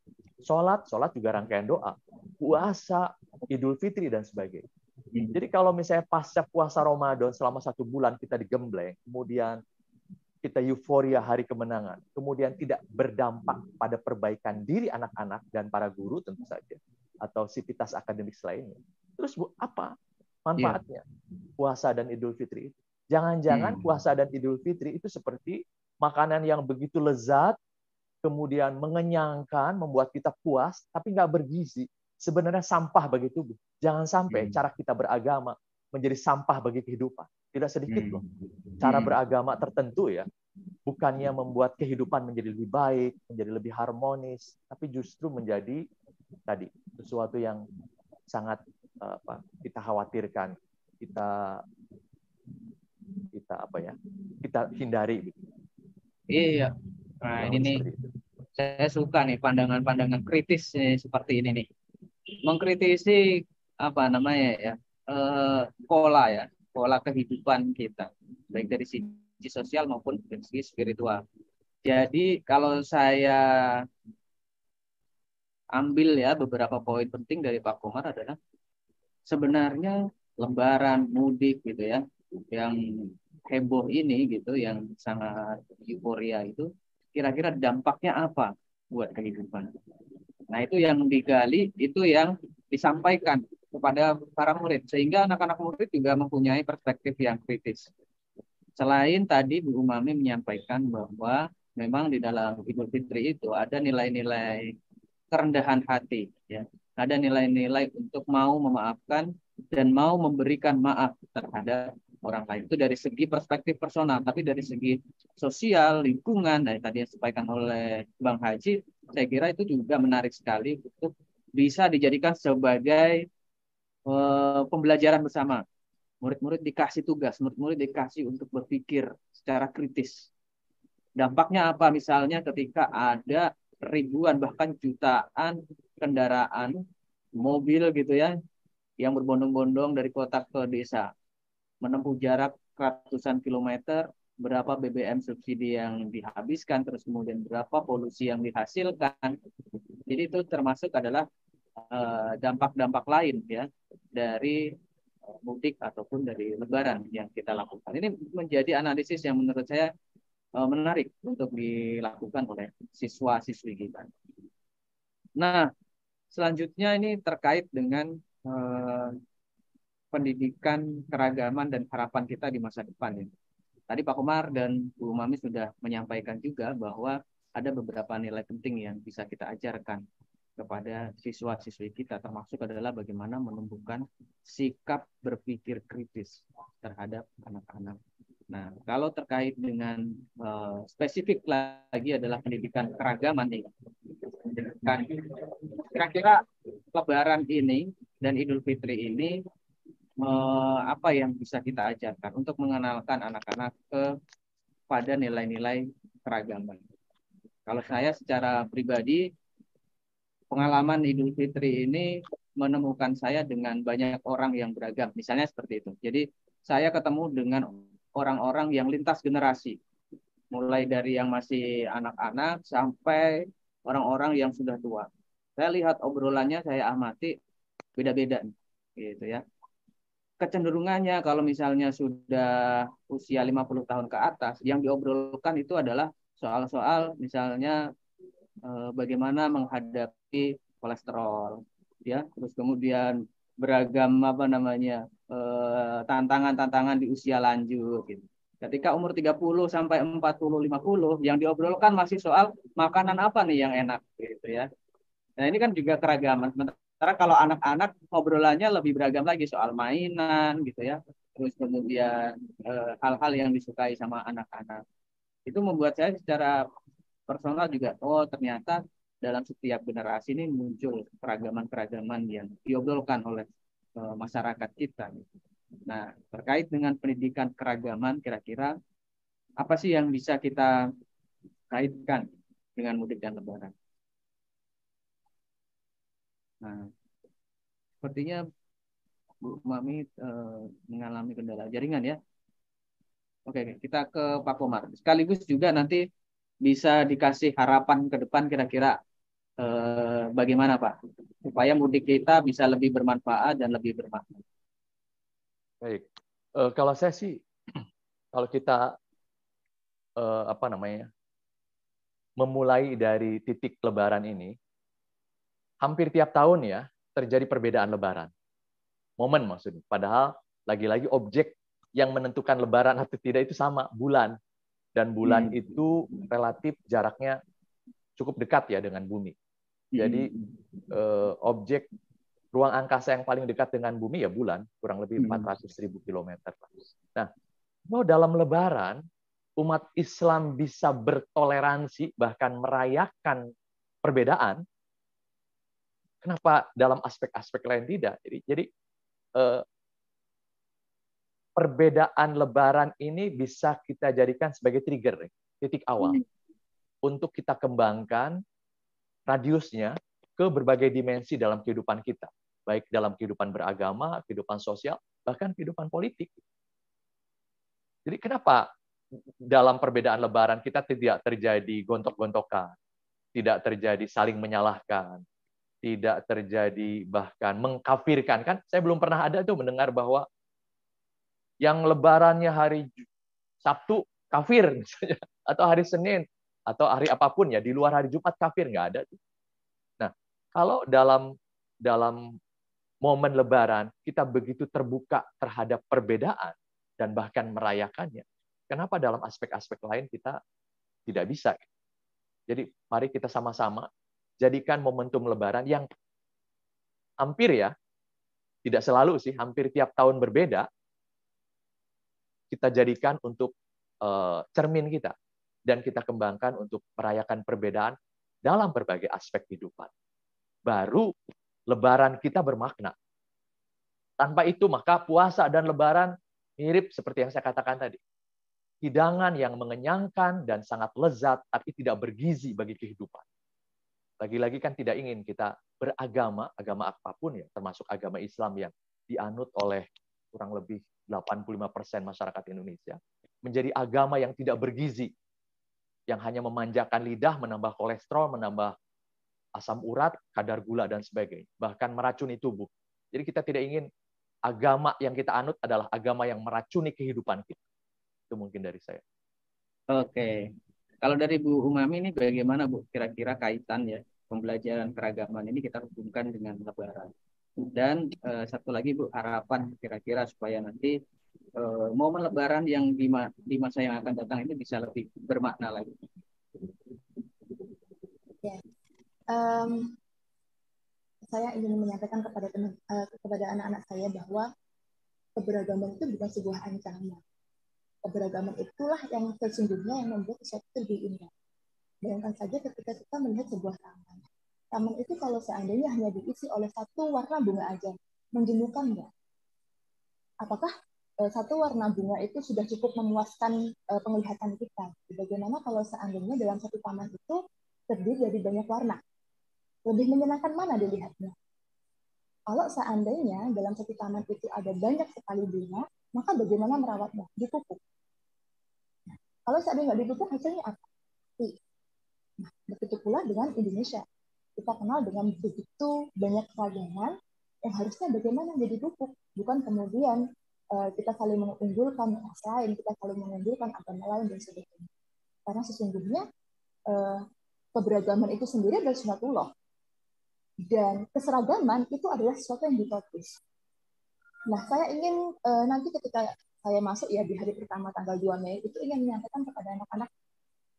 S4: sholat, sholat juga rangkaian doa, puasa, idul fitri dan sebagainya. Jadi kalau misalnya pasca puasa Ramadan selama satu bulan kita digembleng, kemudian kita euforia hari kemenangan, kemudian tidak berdampak pada perbaikan diri anak-anak dan para guru tentu saja, atau sivitas akademik lainnya. Terus bu, apa manfaatnya puasa dan Idul Fitri itu? Jangan-jangan
S2: Hmm.
S4: puasa dan Idul Fitri itu seperti makanan yang begitu lezat, kemudian mengenyangkan, membuat kita puas, tapi nggak bergizi. Sebenarnya sampah bagi tubuh. Jangan sampai
S2: Hmm.
S4: cara kita beragama menjadi sampah bagi kehidupan. Tidak sedikit
S2: Hmm.
S4: loh cara
S2: Hmm.
S4: beragama tertentu ya, bukannya membuat kehidupan menjadi lebih baik, menjadi lebih harmonis, tapi justru menjadi tadi sesuatu yang sangat apa kita khawatirkan, kita kita apa ya, kita hindari. Gitu.
S2: Iya. Nah,
S4: Kurang
S2: ini nih. Saya suka nih pandangan-pandangan kritis seperti ini nih. Mengkritisi apa namanya ya eh, pola ya, pola kehidupan kita, baik dari sisi sosial maupun dari segi spiritual. Jadi kalau saya ambil ya beberapa poin penting dari Pak Komar adalah sebenarnya lebaran mudik gitu ya yang heboh ini gitu yang sangat euforia itu kira-kira dampaknya apa buat kehidupan. Nah, itu yang digali, itu yang disampaikan kepada para murid sehingga anak-anak murid juga mempunyai perspektif yang kritis. Selain tadi Bu Umami menyampaikan bahwa memang di dalam Idul Fitri itu ada nilai-nilai kerendahan hati ya ada nilai-nilai untuk mau memaafkan dan mau memberikan maaf terhadap orang lain. Itu dari segi perspektif personal tapi dari segi sosial lingkungan nah tadi yang disampaikan oleh Bang Haji saya kira itu juga menarik sekali untuk bisa dijadikan sebagai uh, pembelajaran bersama. Murid-murid dikasih tugas murid-murid dikasih untuk berpikir secara kritis. Dampaknya apa? Misalnya ketika ada ribuan bahkan jutaan kendaraan mobil gitu ya yang berbondong-bondong dari kota ke desa menempuh jarak ratusan kilometer berapa BBM subsidi yang dihabiskan terus kemudian berapa polusi yang dihasilkan jadi itu termasuk adalah eh, dampak-dampak uh, lain ya dari uh, mudik ataupun dari lebaran yang kita lakukan ini menjadi analisis yang menurut saya uh, menarik untuk dilakukan oleh siswa-siswi kita. Nah, selanjutnya ini terkait dengan uh, pendidikan keragaman dan harapan kita di masa depan. Ya. Tadi Pak Komar dan Bu Mami sudah menyampaikan juga bahwa ada beberapa nilai penting yang bisa kita ajarkan kepada siswa-siswi kita termasuk adalah bagaimana menumbuhkan sikap berpikir kritis terhadap anak-anak Nah, kalau terkait dengan uh, spesifik lagi adalah pendidikan keragaman nih. Kira-kira Lebaran ini dan Idul Fitri ini apa yang bisa kita ajarkan untuk mengenalkan anak-anak ke pada nilai-nilai keragaman. Kalau saya secara pribadi pengalaman Idul Fitri ini menemukan saya dengan banyak orang yang beragam. Misalnya seperti itu. Jadi saya ketemu dengan orang-orang yang lintas generasi. Mulai dari yang masih anak-anak sampai orang-orang yang sudah tua. Saya lihat obrolannya, saya amati beda-beda gitu ya. Kecenderungannya kalau misalnya sudah usia 50 tahun ke atas, yang diobrolkan itu adalah soal-soal misalnya eh, bagaimana menghadapi kolesterol, ya, terus kemudian beragam apa namanya Eh, tantangan-tantangan di usia lanjut gitu. Ketika umur 30 sampai 40 50 yang diobrolkan masih soal makanan apa nih yang enak gitu ya. Nah, ini kan juga keragaman. Sementara kalau anak-anak obrolannya lebih beragam lagi soal mainan gitu ya. Terus kemudian eh, hal-hal yang disukai sama anak-anak. Itu membuat saya secara personal juga oh ternyata dalam setiap generasi ini muncul keragaman-keragaman yang diobrolkan oleh masyarakat kita. Nah, terkait dengan pendidikan keragaman, kira-kira apa sih yang bisa kita kaitkan dengan mudik dan lebaran? Nah, sepertinya Bu Mami eh, mengalami kendala jaringan ya. Oke, kita ke Pak Komar. Sekaligus juga nanti bisa dikasih harapan ke depan kira-kira eh, bagaimana Pak supaya mudik kita bisa lebih bermanfaat dan lebih bermakna.
S4: Baik, eh, kalau saya sih [CLEARS THROAT] kalau kita eh, apa namanya memulai dari titik Lebaran ini, hampir tiap tahun ya terjadi perbedaan Lebaran, momen maksudnya. Padahal lagi-lagi objek yang menentukan Lebaran atau tidak itu sama bulan dan bulan hmm. itu relatif jaraknya cukup dekat ya dengan bumi. Jadi eh, objek ruang angkasa yang paling dekat dengan bumi ya bulan, kurang lebih 400 hmm. ribu kilometer. Nah, mau dalam Lebaran umat Islam bisa bertoleransi bahkan merayakan perbedaan, kenapa dalam aspek-aspek lain tidak? Jadi, jadi eh, perbedaan Lebaran ini bisa kita jadikan sebagai trigger, titik awal. Hmm. untuk kita kembangkan radiusnya ke berbagai dimensi dalam kehidupan kita, baik dalam kehidupan beragama, kehidupan sosial, bahkan kehidupan politik. Jadi kenapa dalam perbedaan lebaran kita tidak terjadi gontok-gontokan, tidak terjadi saling menyalahkan, tidak terjadi bahkan mengkafirkan kan saya belum pernah ada tuh mendengar bahwa yang lebarannya hari Sabtu kafir misalnya [LAUGHS] atau hari Senin atau hari apa pun ya di luar hari Jumat kafir nggak ada tuh. Nah, kalau dalam dalam momen lebaran kita begitu terbuka terhadap perbedaan dan bahkan merayakannya. Kenapa dalam aspek-aspek lain kita tidak bisa? Jadi mari kita sama-sama jadikan momentum lebaran yang hampir ya, tidak selalu sih, hampir tiap tahun berbeda, kita jadikan untuk uh, cermin kita dan kita kembangkan untuk merayakan perbedaan dalam berbagai aspek kehidupan. Baru lebaran kita bermakna. Tanpa itu maka puasa dan lebaran mirip seperti yang saya katakan tadi. Hidangan yang mengenyangkan dan sangat lezat tapi tidak bergizi bagi kehidupan. Lagi-lagi kan tidak ingin kita beragama, agama apa pun ya, termasuk agama Islam yang dianut oleh kurang lebih 85% masyarakat Indonesia, menjadi agama yang tidak bergizi, yang hanya memanjakan lidah, menambah kolesterol, menambah asam urat, kadar gula, dan sebagainya. Bahkan meracuni tubuh. Jadi kita tidak ingin agama yang kita anut adalah agama yang meracuni kehidupan kita. Itu mungkin dari saya.
S2: Oke. Kalau dari Bu Umami ini bagaimana Bu kira-kira kaitan ya pembelajaran keragaman ini kita hubungkan dengan lebaran. Dan uh, satu lagi Bu harapan kira-kira supaya nanti uh, momen lebaran yang di, ma di masa yang akan datang ini bisa lebih bermakna lagi.
S3: Ya. Um, saya ingin menyampaikan kepada teman uh, kepada anak-anak saya bahwa keberagaman itu bukan sebuah ancaman keberagaman itulah yang sesungguhnya yang membuat sesuatu lebih indah. Bayangkan saja ketika kita melihat sebuah taman. Taman itu kalau seandainya hanya diisi oleh satu warna bunga aja, menjenuhkan nggak? Apakah eh, satu warna bunga itu sudah cukup memuaskan eh, penglihatan kita? Bagaimana kalau seandainya dalam satu taman itu terdiri dari banyak warna? Lebih menyenangkan mana dilihatnya? Kalau seandainya dalam satu taman itu ada banyak sekali bunga, maka bagaimana merawatnya? Dipupuk. Kalau seandainya nggak dipupuk, hasilnya apa? Nah, begitu pula dengan Indonesia. Kita kenal dengan begitu banyak keragaman yang harusnya bagaimana jadi pupuk, bukan kemudian uh, kita saling mengunggulkan ras lain, kita saling mengunggulkan agama lain dan sebagainya. Karena sesungguhnya uh, keberagaman itu sendiri adalah sunatullah. Dan keseragaman itu adalah sesuatu yang ditopis. Nah, saya ingin uh, nanti ketika saya masuk ya di hari pertama tanggal 2 Mei itu ingin menyampaikan kepada anak-anak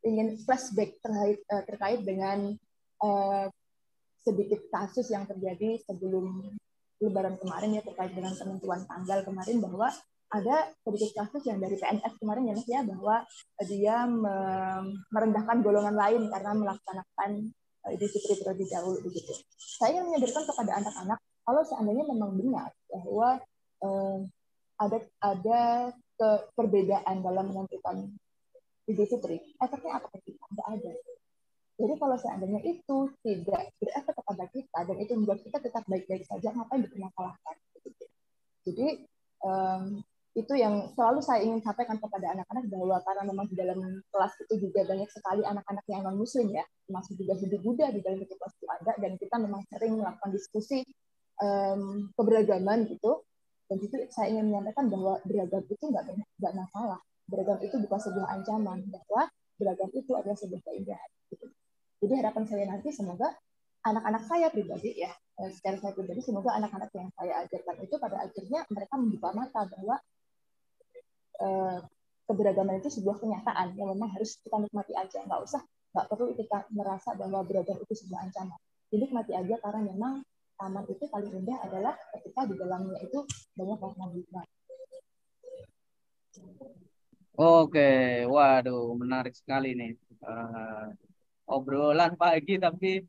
S3: ingin flashback terkait uh, terkait dengan uh, sedikit kasus yang terjadi sebelum Lebaran kemarin ya terkait dengan penentuan tanggal kemarin bahwa ada sedikit kasus yang dari PNS kemarin ya ya bahwa dia merendahkan golongan lain karena melaksanakan Idul Fitri terlebih dahulu begitu. Saya ingin menyadarkan kepada anak-anak kalau seandainya memang benar bahwa eh, ada ada ke, perbedaan dalam menentukan Idul Fitri, efeknya apa ke kita? Tidak ada. Jadi kalau seandainya itu tidak berefek kepada kita dan itu membuat kita tetap baik-baik saja, ngapain dipermasalahkan? Jadi um, itu yang selalu saya ingin sampaikan kepada anak-anak bahwa karena memang di dalam kelas itu juga banyak sekali anak-anak yang non muslim ya, termasuk juga Buddha di dalam kelas itu ada dan kita memang sering melakukan diskusi um, keberagaman gitu dan itu saya ingin menyampaikan bahwa beragam itu nggak nggak masalah. Beragam itu bukan sebuah ancaman bahwa beragam itu adalah sebuah keindahan gitu. jadi harapan saya nanti semoga anak-anak saya pribadi ya eh, secara saya pribadi semoga anak-anak yang saya ajarkan itu pada akhirnya mereka membuka mata bahwa eh, keberagaman itu sebuah kenyataan yang memang harus kita nikmati aja. Nggak usah nggak perlu kita merasa bahwa beragam itu sebuah ancaman. Jadi nikmati aja karena memang taman itu paling indah adalah ketika di dalamnya itu banyak warna bunga.
S2: Oke, waduh, menarik sekali nih. Uh, obrolan pagi tapi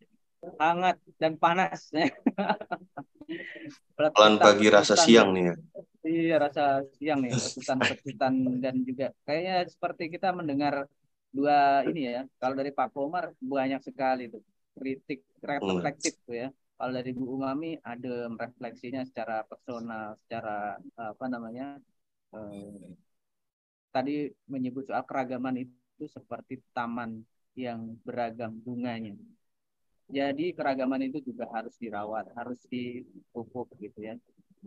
S2: hangat dan panas. [LAUGHS]
S1: Obrolan pagi rasa siang nih ya.
S2: Iya, rasa siang nih, pesan-pesan dan juga kayaknya seperti kita mendengar dua ini ya. Kalau dari Pak Komar banyak sekali tuh kritik reflektif tuh ya. Kalau dari Bu Umami ada refleksinya secara personal, secara apa namanya eh, tadi menyebut soal keragaman itu seperti taman yang beragam bunganya. Jadi keragaman itu juga harus dirawat, harus dipupuk gitu ya.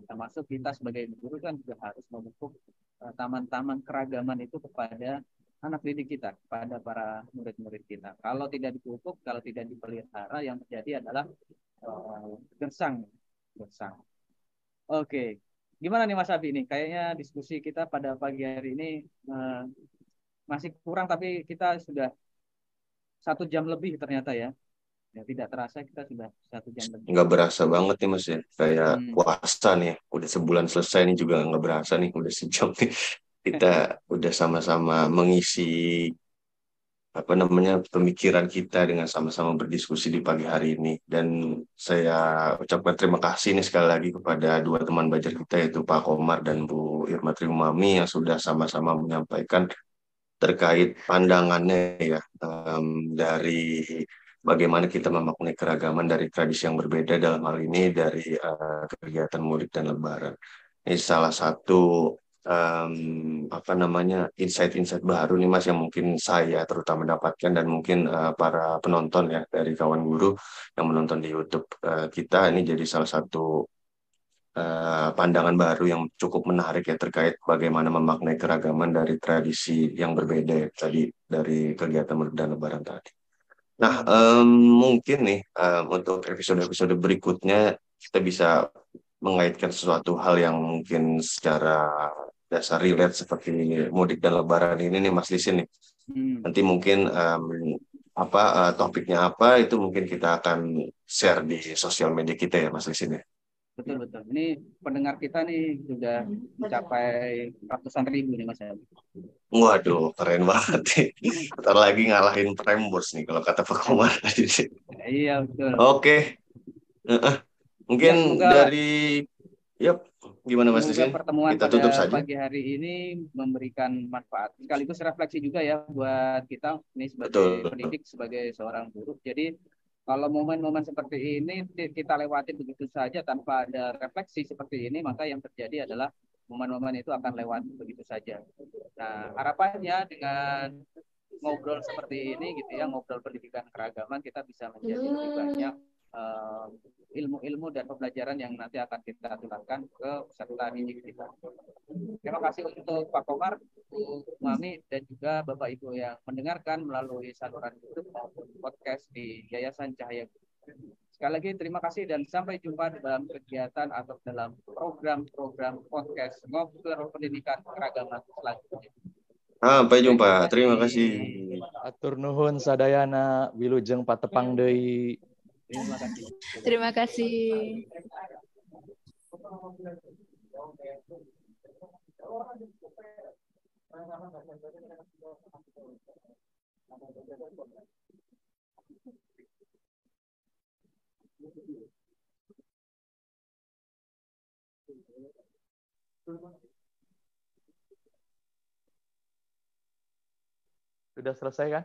S2: Termasuk kita sebagai guru kan juga harus memupuk eh, taman-taman keragaman itu kepada anak didik kita, kepada para murid-murid kita. Kalau tidak dipupuk, kalau tidak dipelihara, yang terjadi adalah gersang, gersang. Oke, gimana nih Mas Abi nih? Kayaknya diskusi kita pada pagi hari ini uh, masih kurang, tapi kita sudah satu jam lebih ternyata ya. Ya tidak terasa kita sudah satu jam lebih.
S1: Nggak berasa banget nih Mas ya, kayak hmm. puasa nih. Udah sebulan selesai nih juga nggak berasa nih, udah sejam nih kita udah sama-sama mengisi apa namanya pemikiran kita dengan sama-sama berdiskusi di pagi hari ini dan saya ucapkan terima kasih nih sekali lagi kepada dua teman belajar kita yaitu Pak Komar dan Bu Irma Triumami yang sudah sama-sama menyampaikan terkait pandangannya ya um, dari bagaimana kita memaknai keragaman dari tradisi yang berbeda dalam hal ini dari uh, kegiatan mudik dan lebaran. Ini salah satu um, apa namanya insight-insight baru nih mas yang mungkin saya terutama dapatkan dan mungkin uh, para penonton ya dari kawan guru yang menonton di YouTube uh, kita ini jadi salah satu uh, pandangan baru yang cukup menarik ya terkait bagaimana memaknai keragaman dari tradisi yang berbeda ya tadi dari kegiatan dan Lebaran tadi. Nah um, mungkin nih um, untuk episode-episode berikutnya kita bisa mengaitkan sesuatu hal yang mungkin secara dasar relate seperti mudik dan lebaran ini nih Mas Lisin nih. Hmm. Nanti mungkin um, apa uh, topiknya apa itu mungkin kita akan share di sosial media kita ya Mas Lisin ya.
S2: Betul betul. Ini pendengar kita nih sudah mencapai ratusan ribu nih Mas
S1: Waduh, keren banget. Ntar lagi ngalahin Prembos nih kalau kata Pak Komar tadi.
S2: Iya betul.
S1: Oke. Okay. Uh -uh. Mungkin ya, dari Yap, gimana Mas Semoga
S2: pertemuan kita tutup saja. pagi hari ini memberikan manfaat. Sekaligus refleksi juga ya buat kita ini sebagai Betul. pendidik, sebagai seorang guru. Jadi kalau momen-momen seperti ini kita lewati begitu saja tanpa ada refleksi seperti ini, maka yang terjadi adalah momen-momen itu akan lewat begitu saja. Nah, harapannya dengan ngobrol seperti ini gitu ya, ngobrol pendidikan keragaman kita bisa menjadi lebih banyak uh, ilmu-ilmu dan pembelajaran yang nanti akan kita tularkan ke peserta didik kita. Terima kasih untuk Pak Komar, Bu Mami, dan juga Bapak Ibu yang mendengarkan melalui saluran YouTube maupun podcast di Yayasan Cahaya Sekali lagi terima kasih dan sampai jumpa dalam kegiatan atau dalam program-program podcast ngobrol pendidikan keragaman selanjutnya.
S1: Sampai jumpa. Terima kasih.
S4: Atur nuhun sadayana wilujeng patepang deui.
S3: Terima kasih. Terima kasih.
S4: Sudah selesai kan?